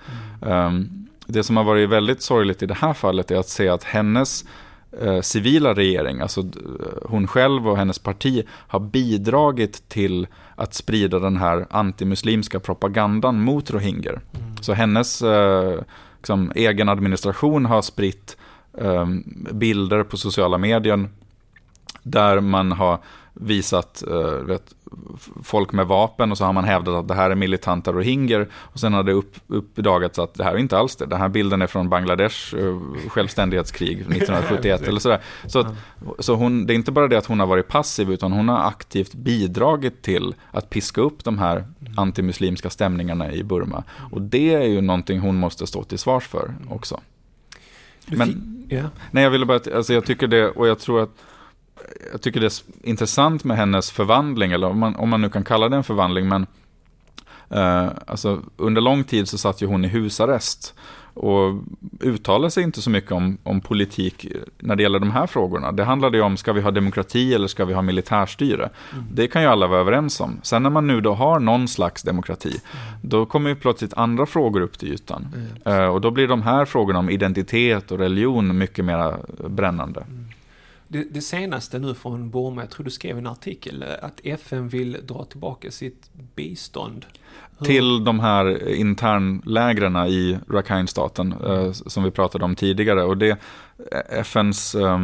Mm. Det som har varit väldigt sorgligt i det här fallet är att se att hennes eh, civila regering, alltså hon själv och hennes parti, har bidragit till att sprida den här antimuslimska propagandan mot rohingyer. Mm. Så hennes eh, liksom, egen administration har spritt eh, bilder på sociala medier där man har visat uh, vet, folk med vapen och så har man hävdat att det här är militanta rohingyer. Och sen har det upp, uppdagats att det här är inte alls det. Den här bilden är från Bangladesh uh, självständighetskrig 1971 eller sådär. Så, att, så hon, det är inte bara det att hon har varit passiv utan hon har aktivt bidragit till att piska upp de här antimuslimska stämningarna i Burma. Och det är ju någonting hon måste stå till svars för också. Men, nej jag ville bara, alltså jag tycker det, och jag tror att jag tycker det är intressant med hennes förvandling, eller om man, om man nu kan kalla det en förvandling, men eh, alltså, under lång tid så satt ju hon i husarrest och uttalade sig inte så mycket om, om politik när det gäller de här frågorna. Det handlade ju om, ska vi ha demokrati eller ska vi ha militärstyre? Mm. Det kan ju alla vara överens om. Sen när man nu då har någon slags demokrati, mm. då kommer ju plötsligt andra frågor upp till ytan. Mm. Och då blir de här frågorna om identitet och religion mycket mer brännande. Mm. Det, det, senaste nu från Burma, jag tror du skrev en artikel, att FN vill dra tillbaka sitt bistånd. Hur? Till de här internlägren i Rakhine-staten eh, som vi pratade om tidigare. Och det, FNs eh,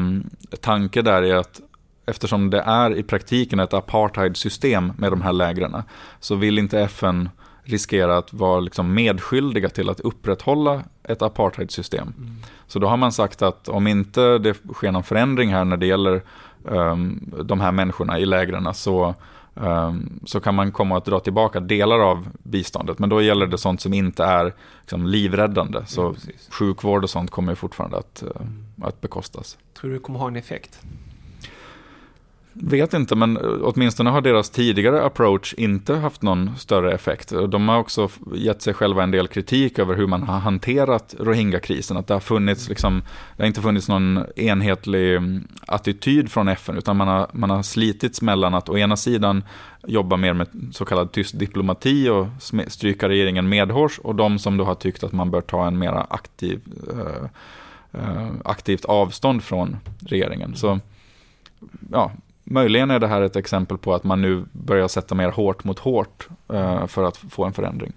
tanke där är att eftersom det är i praktiken ett apartheidsystem med de här lägren så vill inte FN riskera att vara liksom medskyldiga till att upprätthålla ett apartheidsystem. Mm. Så då har man sagt att om inte det sker någon förändring här när det gäller um, de här människorna i lägren så, um, så kan man komma att dra tillbaka delar av biståndet. Men då gäller det sånt som inte är liksom, livräddande. Så ja, sjukvård och sånt kommer fortfarande att, uh, mm. att bekostas. Tror du det kommer ha en effekt? Vet inte, men åtminstone har deras tidigare approach inte haft någon större effekt. De har också gett sig själva en del kritik över hur man har hanterat Rohingya-krisen. Att det har funnits, liksom, det har inte funnits någon enhetlig mm, attityd från FN, utan man har, man har slitits mellan att å ena sidan jobba mer med så kallad tyst diplomati och stryka regeringen medhårs, och de som då har tyckt att man bör ta en mera aktiv, eh, eh aktivt avstånd från regeringen. Så ja, möjligen är det här ett exempel på att man nu börjar sätta mer hårt mot hårt eh, för att få en förändring.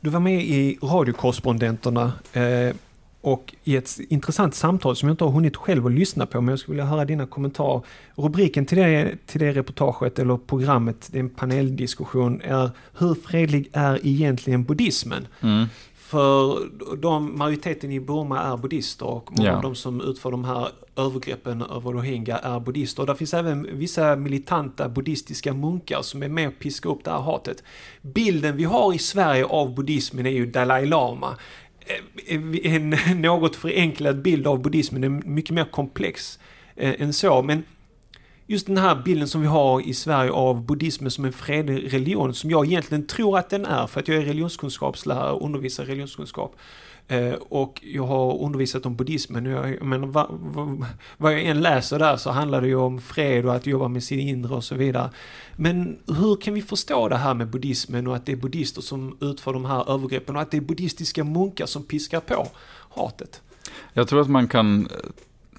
Du var med i radiokorrespondenterna eh, och i ett intressant samtal som jag inte har hunnit själv att lyssna på, men jag skulle vilja höra dina kommentarer. Rubriken till det, till det reportaget eller programmet, det är en paneldiskussion, är Hur fredlig är egentligen buddhismen? Mm. För de, majoriteten i Burma är buddhister och många ja. av de som utför de här övergreppen över rohingya är buddhister. Och där finns även vissa militanta buddhistiska munkar som är med och piskar upp det här hatet. Bilden vi har i Sverige av buddhismen är ju Dalai Lama. Eh, en något förenklad bild av buddhismen är mycket mer komplex eh, än så. Men just den här bilden som vi har i Sverige av buddhismen som en fredlig religion, som jag egentligen tror att den är, för att jag är religionskunskapslärare och undervisar religionskunskap. Eh, och jag har undervisat om buddhismen. Jag, men vad, vad, vad jag än läser där så handlar det ju om fred och att jobba med sin inre och så vidare. Men hur kan vi förstå det här med buddhismen och att det är buddhister som utför de här övergreppen och att det är buddhistiska munkar som piskar på hatet? Jag tror att man kan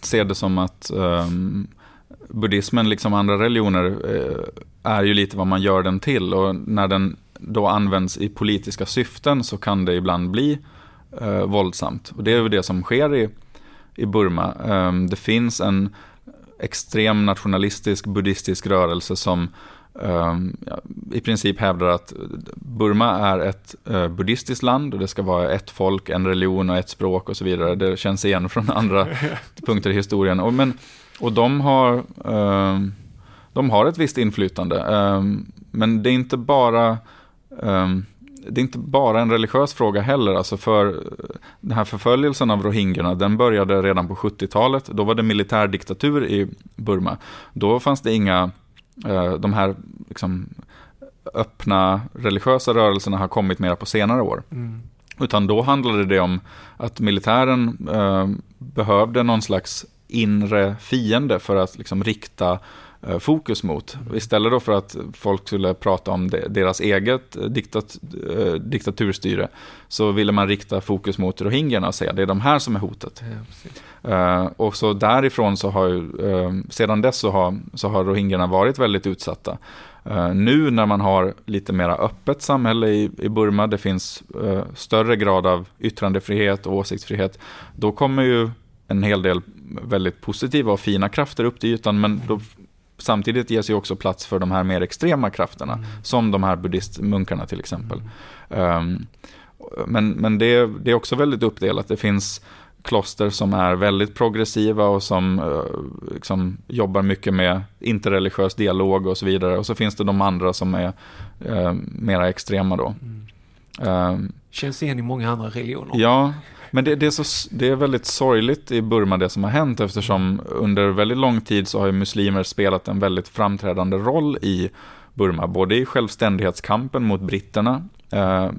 se det som att um buddhismen, liksom andra religioner, eh, är ju lite vad man gör den till. Och när den då används i politiska syften så kan det ibland bli eh, våldsamt. Och det är ju det som sker i, i Burma. Eh, det finns en extrem nationalistisk buddhistisk rörelse som eh, i princip hävdar att Burma är ett uh, buddhistiskt land och det ska vara ett folk, en religion och ett språk och så vidare. Det känns igen från andra punkter i historien. Och, men och de har, eh, de har ett visst inflytande. Eh, men det är inte bara eh, det är inte bara en religiös fråga heller. Alltså för den här förföljelsen av rohingyerna, den började redan på 70-talet. Då var det militärdiktatur i Burma. Då fanns det inga, eh, de här liksom, öppna religiösa rörelserna har kommit mera på senare år. Mm. Utan då handlade det om att militären eh, behövde någon slags inre fiende för att liksom rikta eh, fokus mot. Istället då för att folk skulle prata om deras eget diktat, eh, diktaturstyre så ville man rikta fokus mot rohingyerna och säga det är de här som är hotet. Ja, och så därifrån så har ju, sedan dess så har, så har rohingyerna varit väldigt utsatta. Nu när man har lite mera öppet samhälle i, i Burma, det finns större grad av yttrandefrihet och åsiktsfrihet, då kommer ju en hel del väldigt positiva och fina krafter upp till ytan, men då, samtidigt ges ju också plats för de här mer extrema krafterna, mm. som de här buddhistmunkarna till exempel. Um, men men det, det, är också väldigt uppdelat. Det finns kloster som är väldigt progressiva och som uh, liksom jobbar mycket med interreligiös dialog och så vidare. Och så finns det de andra som är uh, mera extrema då. Mm. Um, Känns igen i många andra religioner. Ja, men det, det, är så, det är väldigt sorgligt i Burma det som har hänt eftersom under väldigt lång tid så har muslimer spelat en väldigt framträdande roll i Burma, både i självständighetskampen mot britterna. Eh,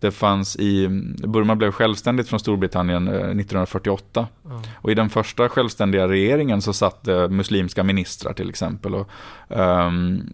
det fanns i, Burma blev självständigt från Storbritannien 1948. Mm. Och i den första självständiga regeringen så satt det muslimska ministrar till exempel. Och, um,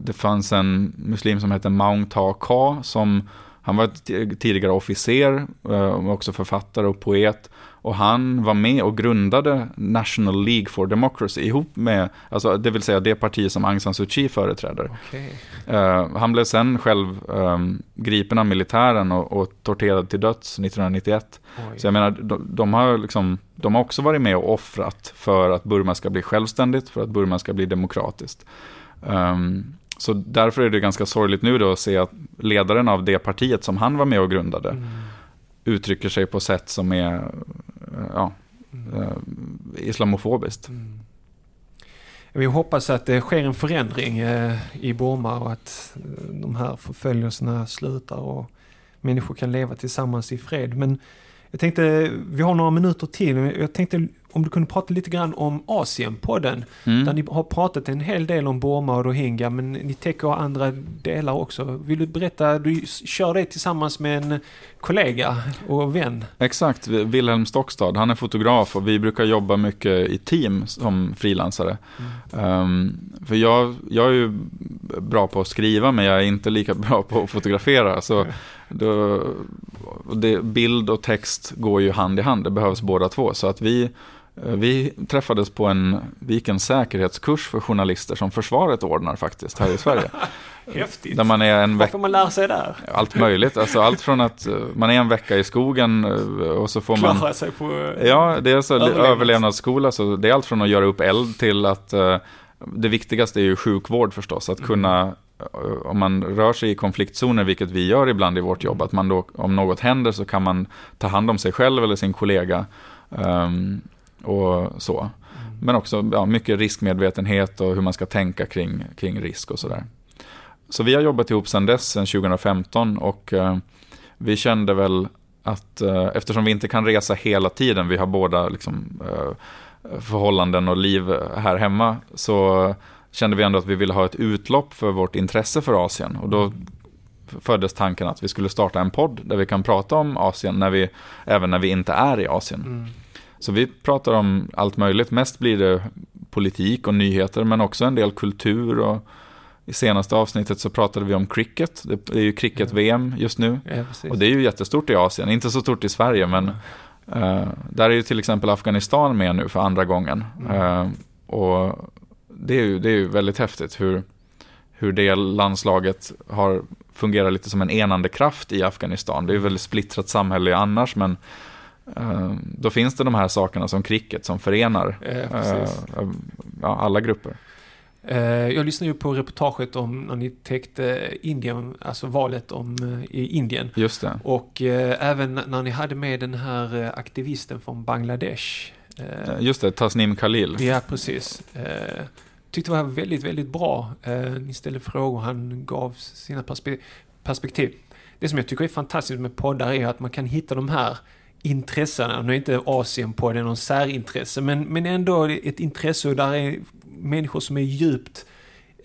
det fanns en muslim som hette Maung Ta Ka som han var tidigare officer, eh, också författare och poet. Och han var med och grundade National League for Democracy ihop med, alltså det vill säga det parti som Aung San Suu Kyi företräder. Okay. Uh, eh, han blev sen själv um, gripen av militären och, och, torterad till döds 1991. Oj. Så jag menar, de, de, har liksom, de har också varit med och offrat för att Burma ska bli självständigt, för att Burma ska bli demokratiskt. Um, så därför är det ganska sorgligt nu då att se att ledaren av det partiet som han var med och grundade mm. uttrycker sig på sätt som är ja, mm. Eh, islamofobiskt. Mm. Vi hoppas att det sker en förändring eh, i Burma och att eh, de här förföljelserna slutar och människor kan leva tillsammans i fred. Men jag tänkte, vi har några minuter till, jag tänkte om du kunde prata lite grann om Asienpodden. Mm. Där ni har pratat en hel del om Burma och Rohingya, men ni täcker andra delar också. Vill du berätta, du kör det tillsammans med en kollega och vän. Exakt, Wilhelm Stockstad, han är fotograf och vi brukar jobba mycket i team som frilansare. Um, för jag, jag är ju bra på att skriva men jag är inte lika bra på att fotografera. Så då, det, bild och text går ju hand i hand, det behövs båda två. Så att vi, vi träffades på en, vi gick en säkerhetskurs för journalister som försvaret ordnar faktiskt här i Sverige. Häftigt. Där man är en Vad får man lära sig där? Allt möjligt, alltså allt från att eh, man är en vecka i skogen eh, och så får man... Klara sig på... Ja, det är så Överlevnads. överlevnadsskola, så det är allt från att göra upp eld till att eh, det viktigaste är ju sjukvård förstås, att kunna eh, om man rör sig i konfliktzoner, vilket vi gör ibland i vårt jobb, att man då, om något händer så kan man ta hand om sig själv eller sin kollega. ehm, och så. Men också ja, mycket riskmedvetenhet och hur man ska tänka kring, kring risk och sådär. Så vi har jobbat ihop sedan dess, sedan 2015 och eh, vi kände väl att eh, eftersom vi inte kan resa hela tiden, vi har båda liksom, eh, förhållanden och liv här hemma, så kände vi ändå att vi ville ha ett utlopp för vårt intresse för Asien. Och då föddes tanken att vi skulle starta en podd där vi kan prata om Asien, när vi, även när vi inte är i Asien. Mm. Så vi pratar om allt möjligt. Mest blir det politik och nyheter, men också en del kultur. Och I senaste avsnittet så pratade vi om cricket. Det är ju cricket-VM just nu. Ja. Och det är ju jättestort i Asien, inte så stort i Sverige, men eh, där är ju till exempel Afghanistan med nu för andra gången. Eh, och det är, ju, det är ju väldigt häftigt hur, hur det landslaget har fungerat lite som en enande kraft i Afghanistan. Det är ju väldigt splittrat samhälle annars, men då finns det de här sakerna som cricket som förenar Ja, eh, ja, alla grupper. Eh, Jag lyssnade ju på reportaget om när ni täckte Indien, alltså valet om, eh, i Indien. Just det. Och eh, även när ni hade med den här eh, aktivisten från Bangladesh. Eh, Eh, Just det, Tasnim Khalil. Ja, precis. Eh, tyckte det var väldigt, väldigt bra. Eh, ni ställde frågor, han gav sina perspe- perspektiv. Det som jag tycker är fantastiskt med poddar är att man kan hitta de här intressena. Nu är inte Asien på det någon särintresse, men, men ändå ett intresse och där är människor som är djupt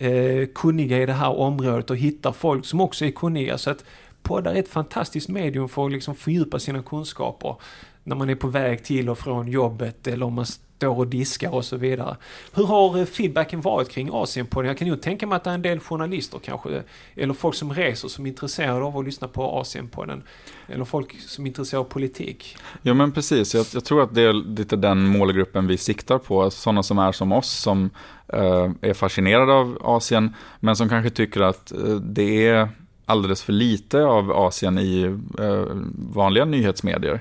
eh, kunniga i det här området och hittar folk som också är kunniga. Så att poddar är ett fantastiskt medium för att liksom fördjupa sina kunskaper när man är på väg till och från jobbet eller om man står och diskar och så vidare. Hur har eh, feedbacken varit kring Asienpodden? Jag kan ju tänka mig att det är en del journalister kanske, eller folk som reser som är intresserade av att lyssna på Asienpodden. Eller folk som är intresserade av politik. Ja men precis, jag, jag tror att det är lite den målgruppen vi siktar på. Sådana som är som oss som eh, är fascinerade av Asien men som kanske tycker att eh, det är alldeles för lite av Asien i eh, vanliga nyhetsmedier.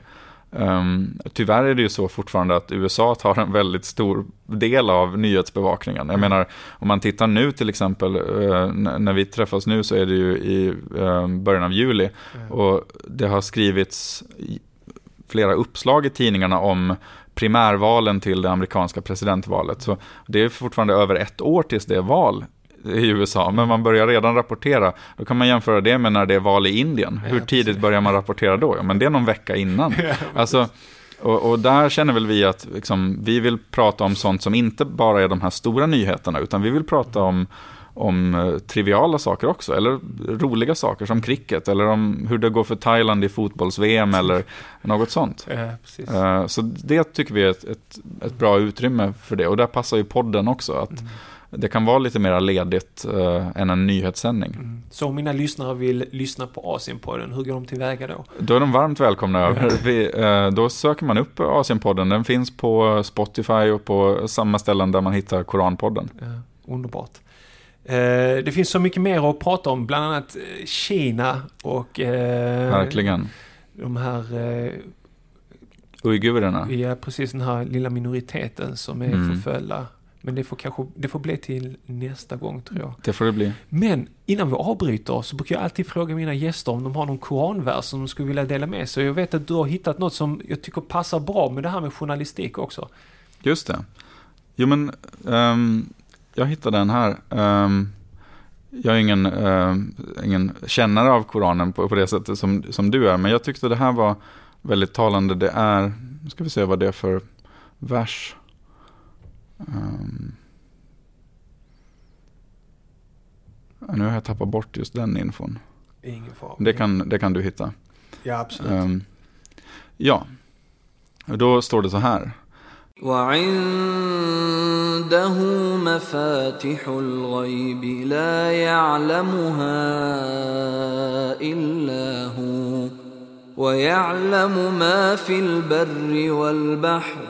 Um, tyvärr är det ju så fortfarande att USA tar en väldigt stor del av nyhetsbevakningen. Jag menar, om man tittar nu till exempel, n- när vi träffas nu så är det ju i eh, början av juli och det har skrivits flera uppslag i tidningarna om primärvalen till det amerikanska presidentvalet. Så det är fortfarande över ett år tills det är val i USA, men man börjar redan rapportera. Då kan man jämföra det med när det är val i Indien. Hur tidigt börjar man rapportera då? Ja, men det är någon vecka innan. Alltså, och, och där känner väl vi att liksom, vi vill prata om sånt som inte bara är de här stora nyheterna, utan vi vill prata om, om eh, triviala saker också, eller roliga saker som cricket, eller om hur det går för Thailand i fotbolls-VM, eller något sånt. Ja. Eh, Så det tycker vi är ett, ett, ett bra utrymme för det, och där passar ju podden också, att det kan vara lite mer ledigt eh, än en nyhetssändning. Mm. Så om mina lyssnare vill lyssna på Asienpodden, hur går de tillväga då? Då är de varmt välkomna över. Vi, eh, då söker man upp Asienpodden. Den finns på Spotify och på samma ställen där man hittar Koranpodden. Ja, underbart. Eh, det finns så mycket mer att prata om, bland annat eh, Kina och eh, Verkligen. de här, eh, Uigurerna. ja precis den här lilla minoriteten som är Mm. förföljda. Men det får kanske, det får bli till nästa gång tror jag. Det får det bli. Men innan vi avbryter så brukar jag alltid fråga mina gäster om de har någon koranvers som de skulle vilja dela med sig. Jag vet att du har hittat något som jag tycker passar bra med det här med journalistik också. Just det. Jo men, ehm, jag hittade den här. Ehm, jag är ingen, ehm, ingen kännare av Koranen på, på det sättet som, som du är, men jag tyckte det här var väldigt talande. Det är, nu ska vi se vad det är för vers. Um, nu har jag tappat bort just den infon. Ingen fara. Det kan, det kan du hitta. Ja, absolut. Um, ja, då står det så här. وعنده مفاتح الغيب لا يعلمها الا هو ويعلم ما في البر والبحر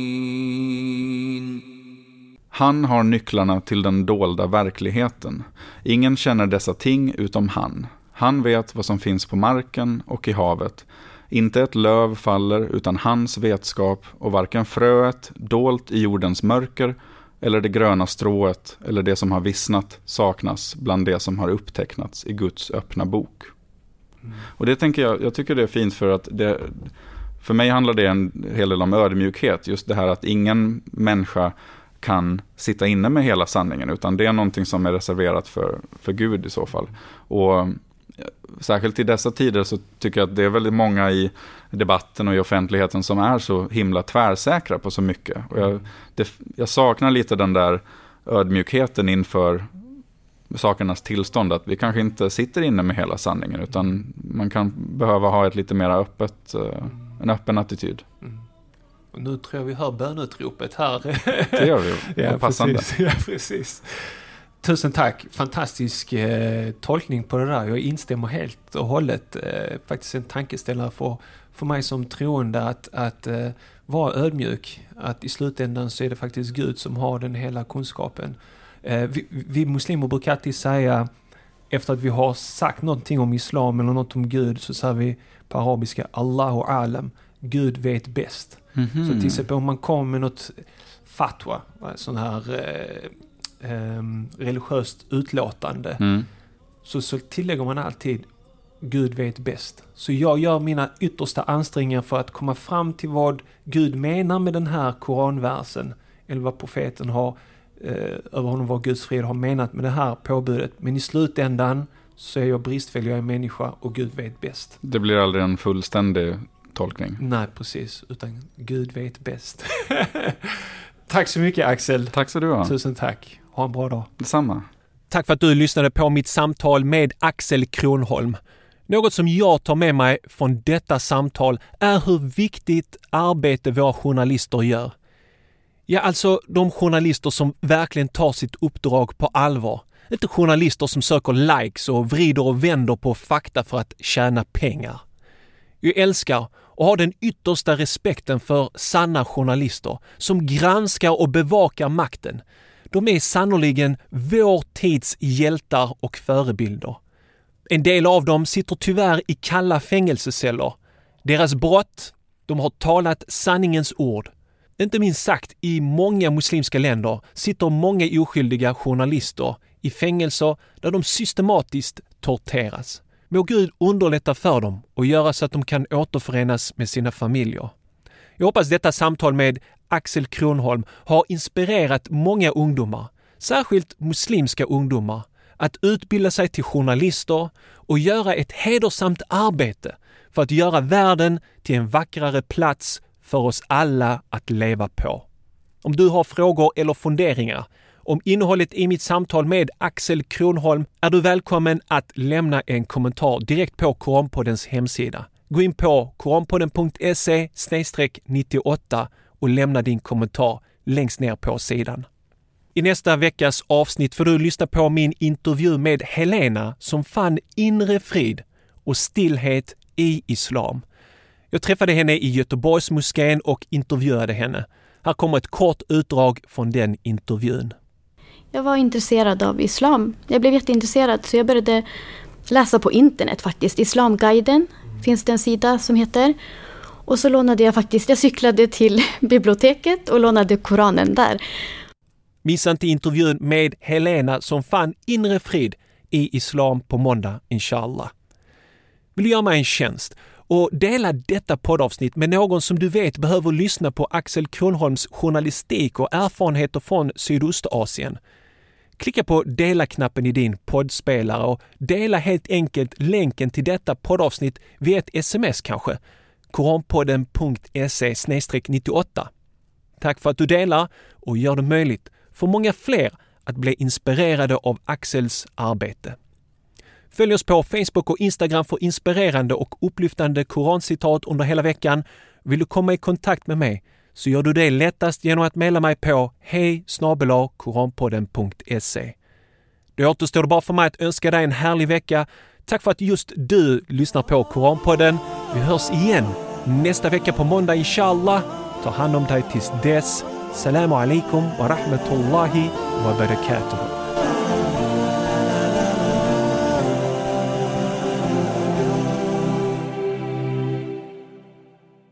Han har nycklarna till den dolda verkligheten. Ingen känner dessa ting utom han. Han vet vad som finns på marken och i havet. Inte ett löv faller utan hans vetskap och varken fröet, dolt i jordens mörker, eller det gröna strået, eller det som har vissnat, saknas bland det som har upptecknats i Guds öppna bok. Mm. Och det tänker jag, jag tycker det är fint för att det, för mig handlar det en hel del om ödmjukhet, just det här att ingen människa kan sitta inne med hela sanningen, utan det är någonting som är reserverat för, för Gud i så fall. Och eh, särskilt i dessa tider så tycker jag att det är väldigt många i debatten och i offentligheten som är så himla tvärsäkra på så mycket. Och jag, det, jag saknar lite den där ödmjukheten inför sakernas tillstånd, att vi kanske inte sitter inne med hela sanningen, utan man kan behöva ha ett lite mer öppet, eh, en öppen attityd. Mm. Och nu tror jag vi hör bönutropet här. Det gör vi, ja, passande. Precis. Ja, precis. Tusen tack, fantastisk eh, tolkning på det där. Jag instämmer helt och hållet. Eh, faktiskt en tankeställare för, för mig som troende att, att eh, vara ödmjuk. Att i slutändan så är det faktiskt Gud som har den hela kunskapen. Eh, vi, vi muslimer brukar alltid säga efter att vi har sagt någonting om islam eller något om Gud så säger vi på arabiska Allahu alam. Gud vet bäst. Mm -hmm. Så till exempel om man kommer med något fatwa, sån här eh, eh, religiöst utlåtande mm. så, så tillägger man alltid Gud vet bäst. Så jag gör mina yttersta ansträngningar för att komma fram till vad Gud menar med den här koranversen. Eller vad profeten har, eh, över honom var Guds fred, har menat med det här påbudet. Men i slutändan så är jag bristfällig, jag är människa och Gud vet bäst. Det blir aldrig en fullständig tolkning. Nej, precis. Utan Gud vet bäst. tack så mycket Axel. Tack så du ha. Tusen tack. Ha en bra dag. Detsamma. Tack för att du lyssnade på mitt samtal med Axel Kronholm. Något som jag tar med mig från detta samtal är hur viktigt arbete våra journalister gör. Ja, alltså de journalister som verkligen tar sitt uppdrag på allvar. Inte journalister som söker likes och vrider och vänder på fakta för att tjäna pengar. Jag älskar och har den yttersta respekten för sanna journalister som granskar och bevakar makten, de är sannoliken vår tids hjältar och förebilder. En del av dem sitter tyvärr i kalla fängelseceller. Deras brott? De har talat sanningens ord. Inte minst sagt, i många muslimska länder sitter många oskyldiga journalister i fängelser där de systematiskt torteras. Må Gud underlätta för dem och göra så att de kan återförenas med sina familjer. Jag hoppas detta samtal med Axel Kronholm har inspirerat många ungdomar, särskilt muslimska ungdomar, att utbilda sig till journalister och göra ett hedersamt arbete för att göra världen till en vackrare plats för oss alla att leva på. Om du har frågor eller funderingar om innehållet i mitt samtal med Axel Kronholm är du välkommen att lämna en kommentar direkt på Koranpoddens hemsida. Gå in på koranpodden.se 98 och lämna din kommentar längst ner på sidan. I nästa veckas avsnitt får du lyssna på min intervju med Helena som fann inre frid och stillhet i islam. Jag träffade henne i Göteborgsmoskén och intervjuade henne. Här kommer ett kort utdrag från den intervjun. Jag var intresserad av islam. Jag blev jätteintresserad så jag började läsa på internet faktiskt. Islamguiden finns det en sida som heter. Och så lånade jag faktiskt, jag cyklade till biblioteket och lånade Koranen där. Missa inte intervjun med Helena som fann inre frid i islam på måndag, inshallah. Vill du göra mig en tjänst och dela detta poddavsnitt med någon som du vet behöver lyssna på Axel Kronholms journalistik och erfarenheter från Sydostasien? Klicka på dela-knappen i din poddspelare och dela helt enkelt länken till detta poddavsnitt via ett sms kanske. koranpodden.se 98. Tack för att du delar och gör det möjligt för många fler att bli inspirerade av Axels arbete. Följ oss på Facebook och Instagram för inspirerande och upplyftande korancitat under hela veckan. Vill du komma i kontakt med mig så gör du det lättast genom att mejla mig på hej koranpodden.se. Då återstår det bara för mig att önska dig en härlig vecka. Tack för att just du lyssnar på Koranpodden. Vi hörs igen nästa vecka på måndag inshallah. Ta hand om dig tills dess. Salam alaikum wa rahmatullahi wa barakatuh.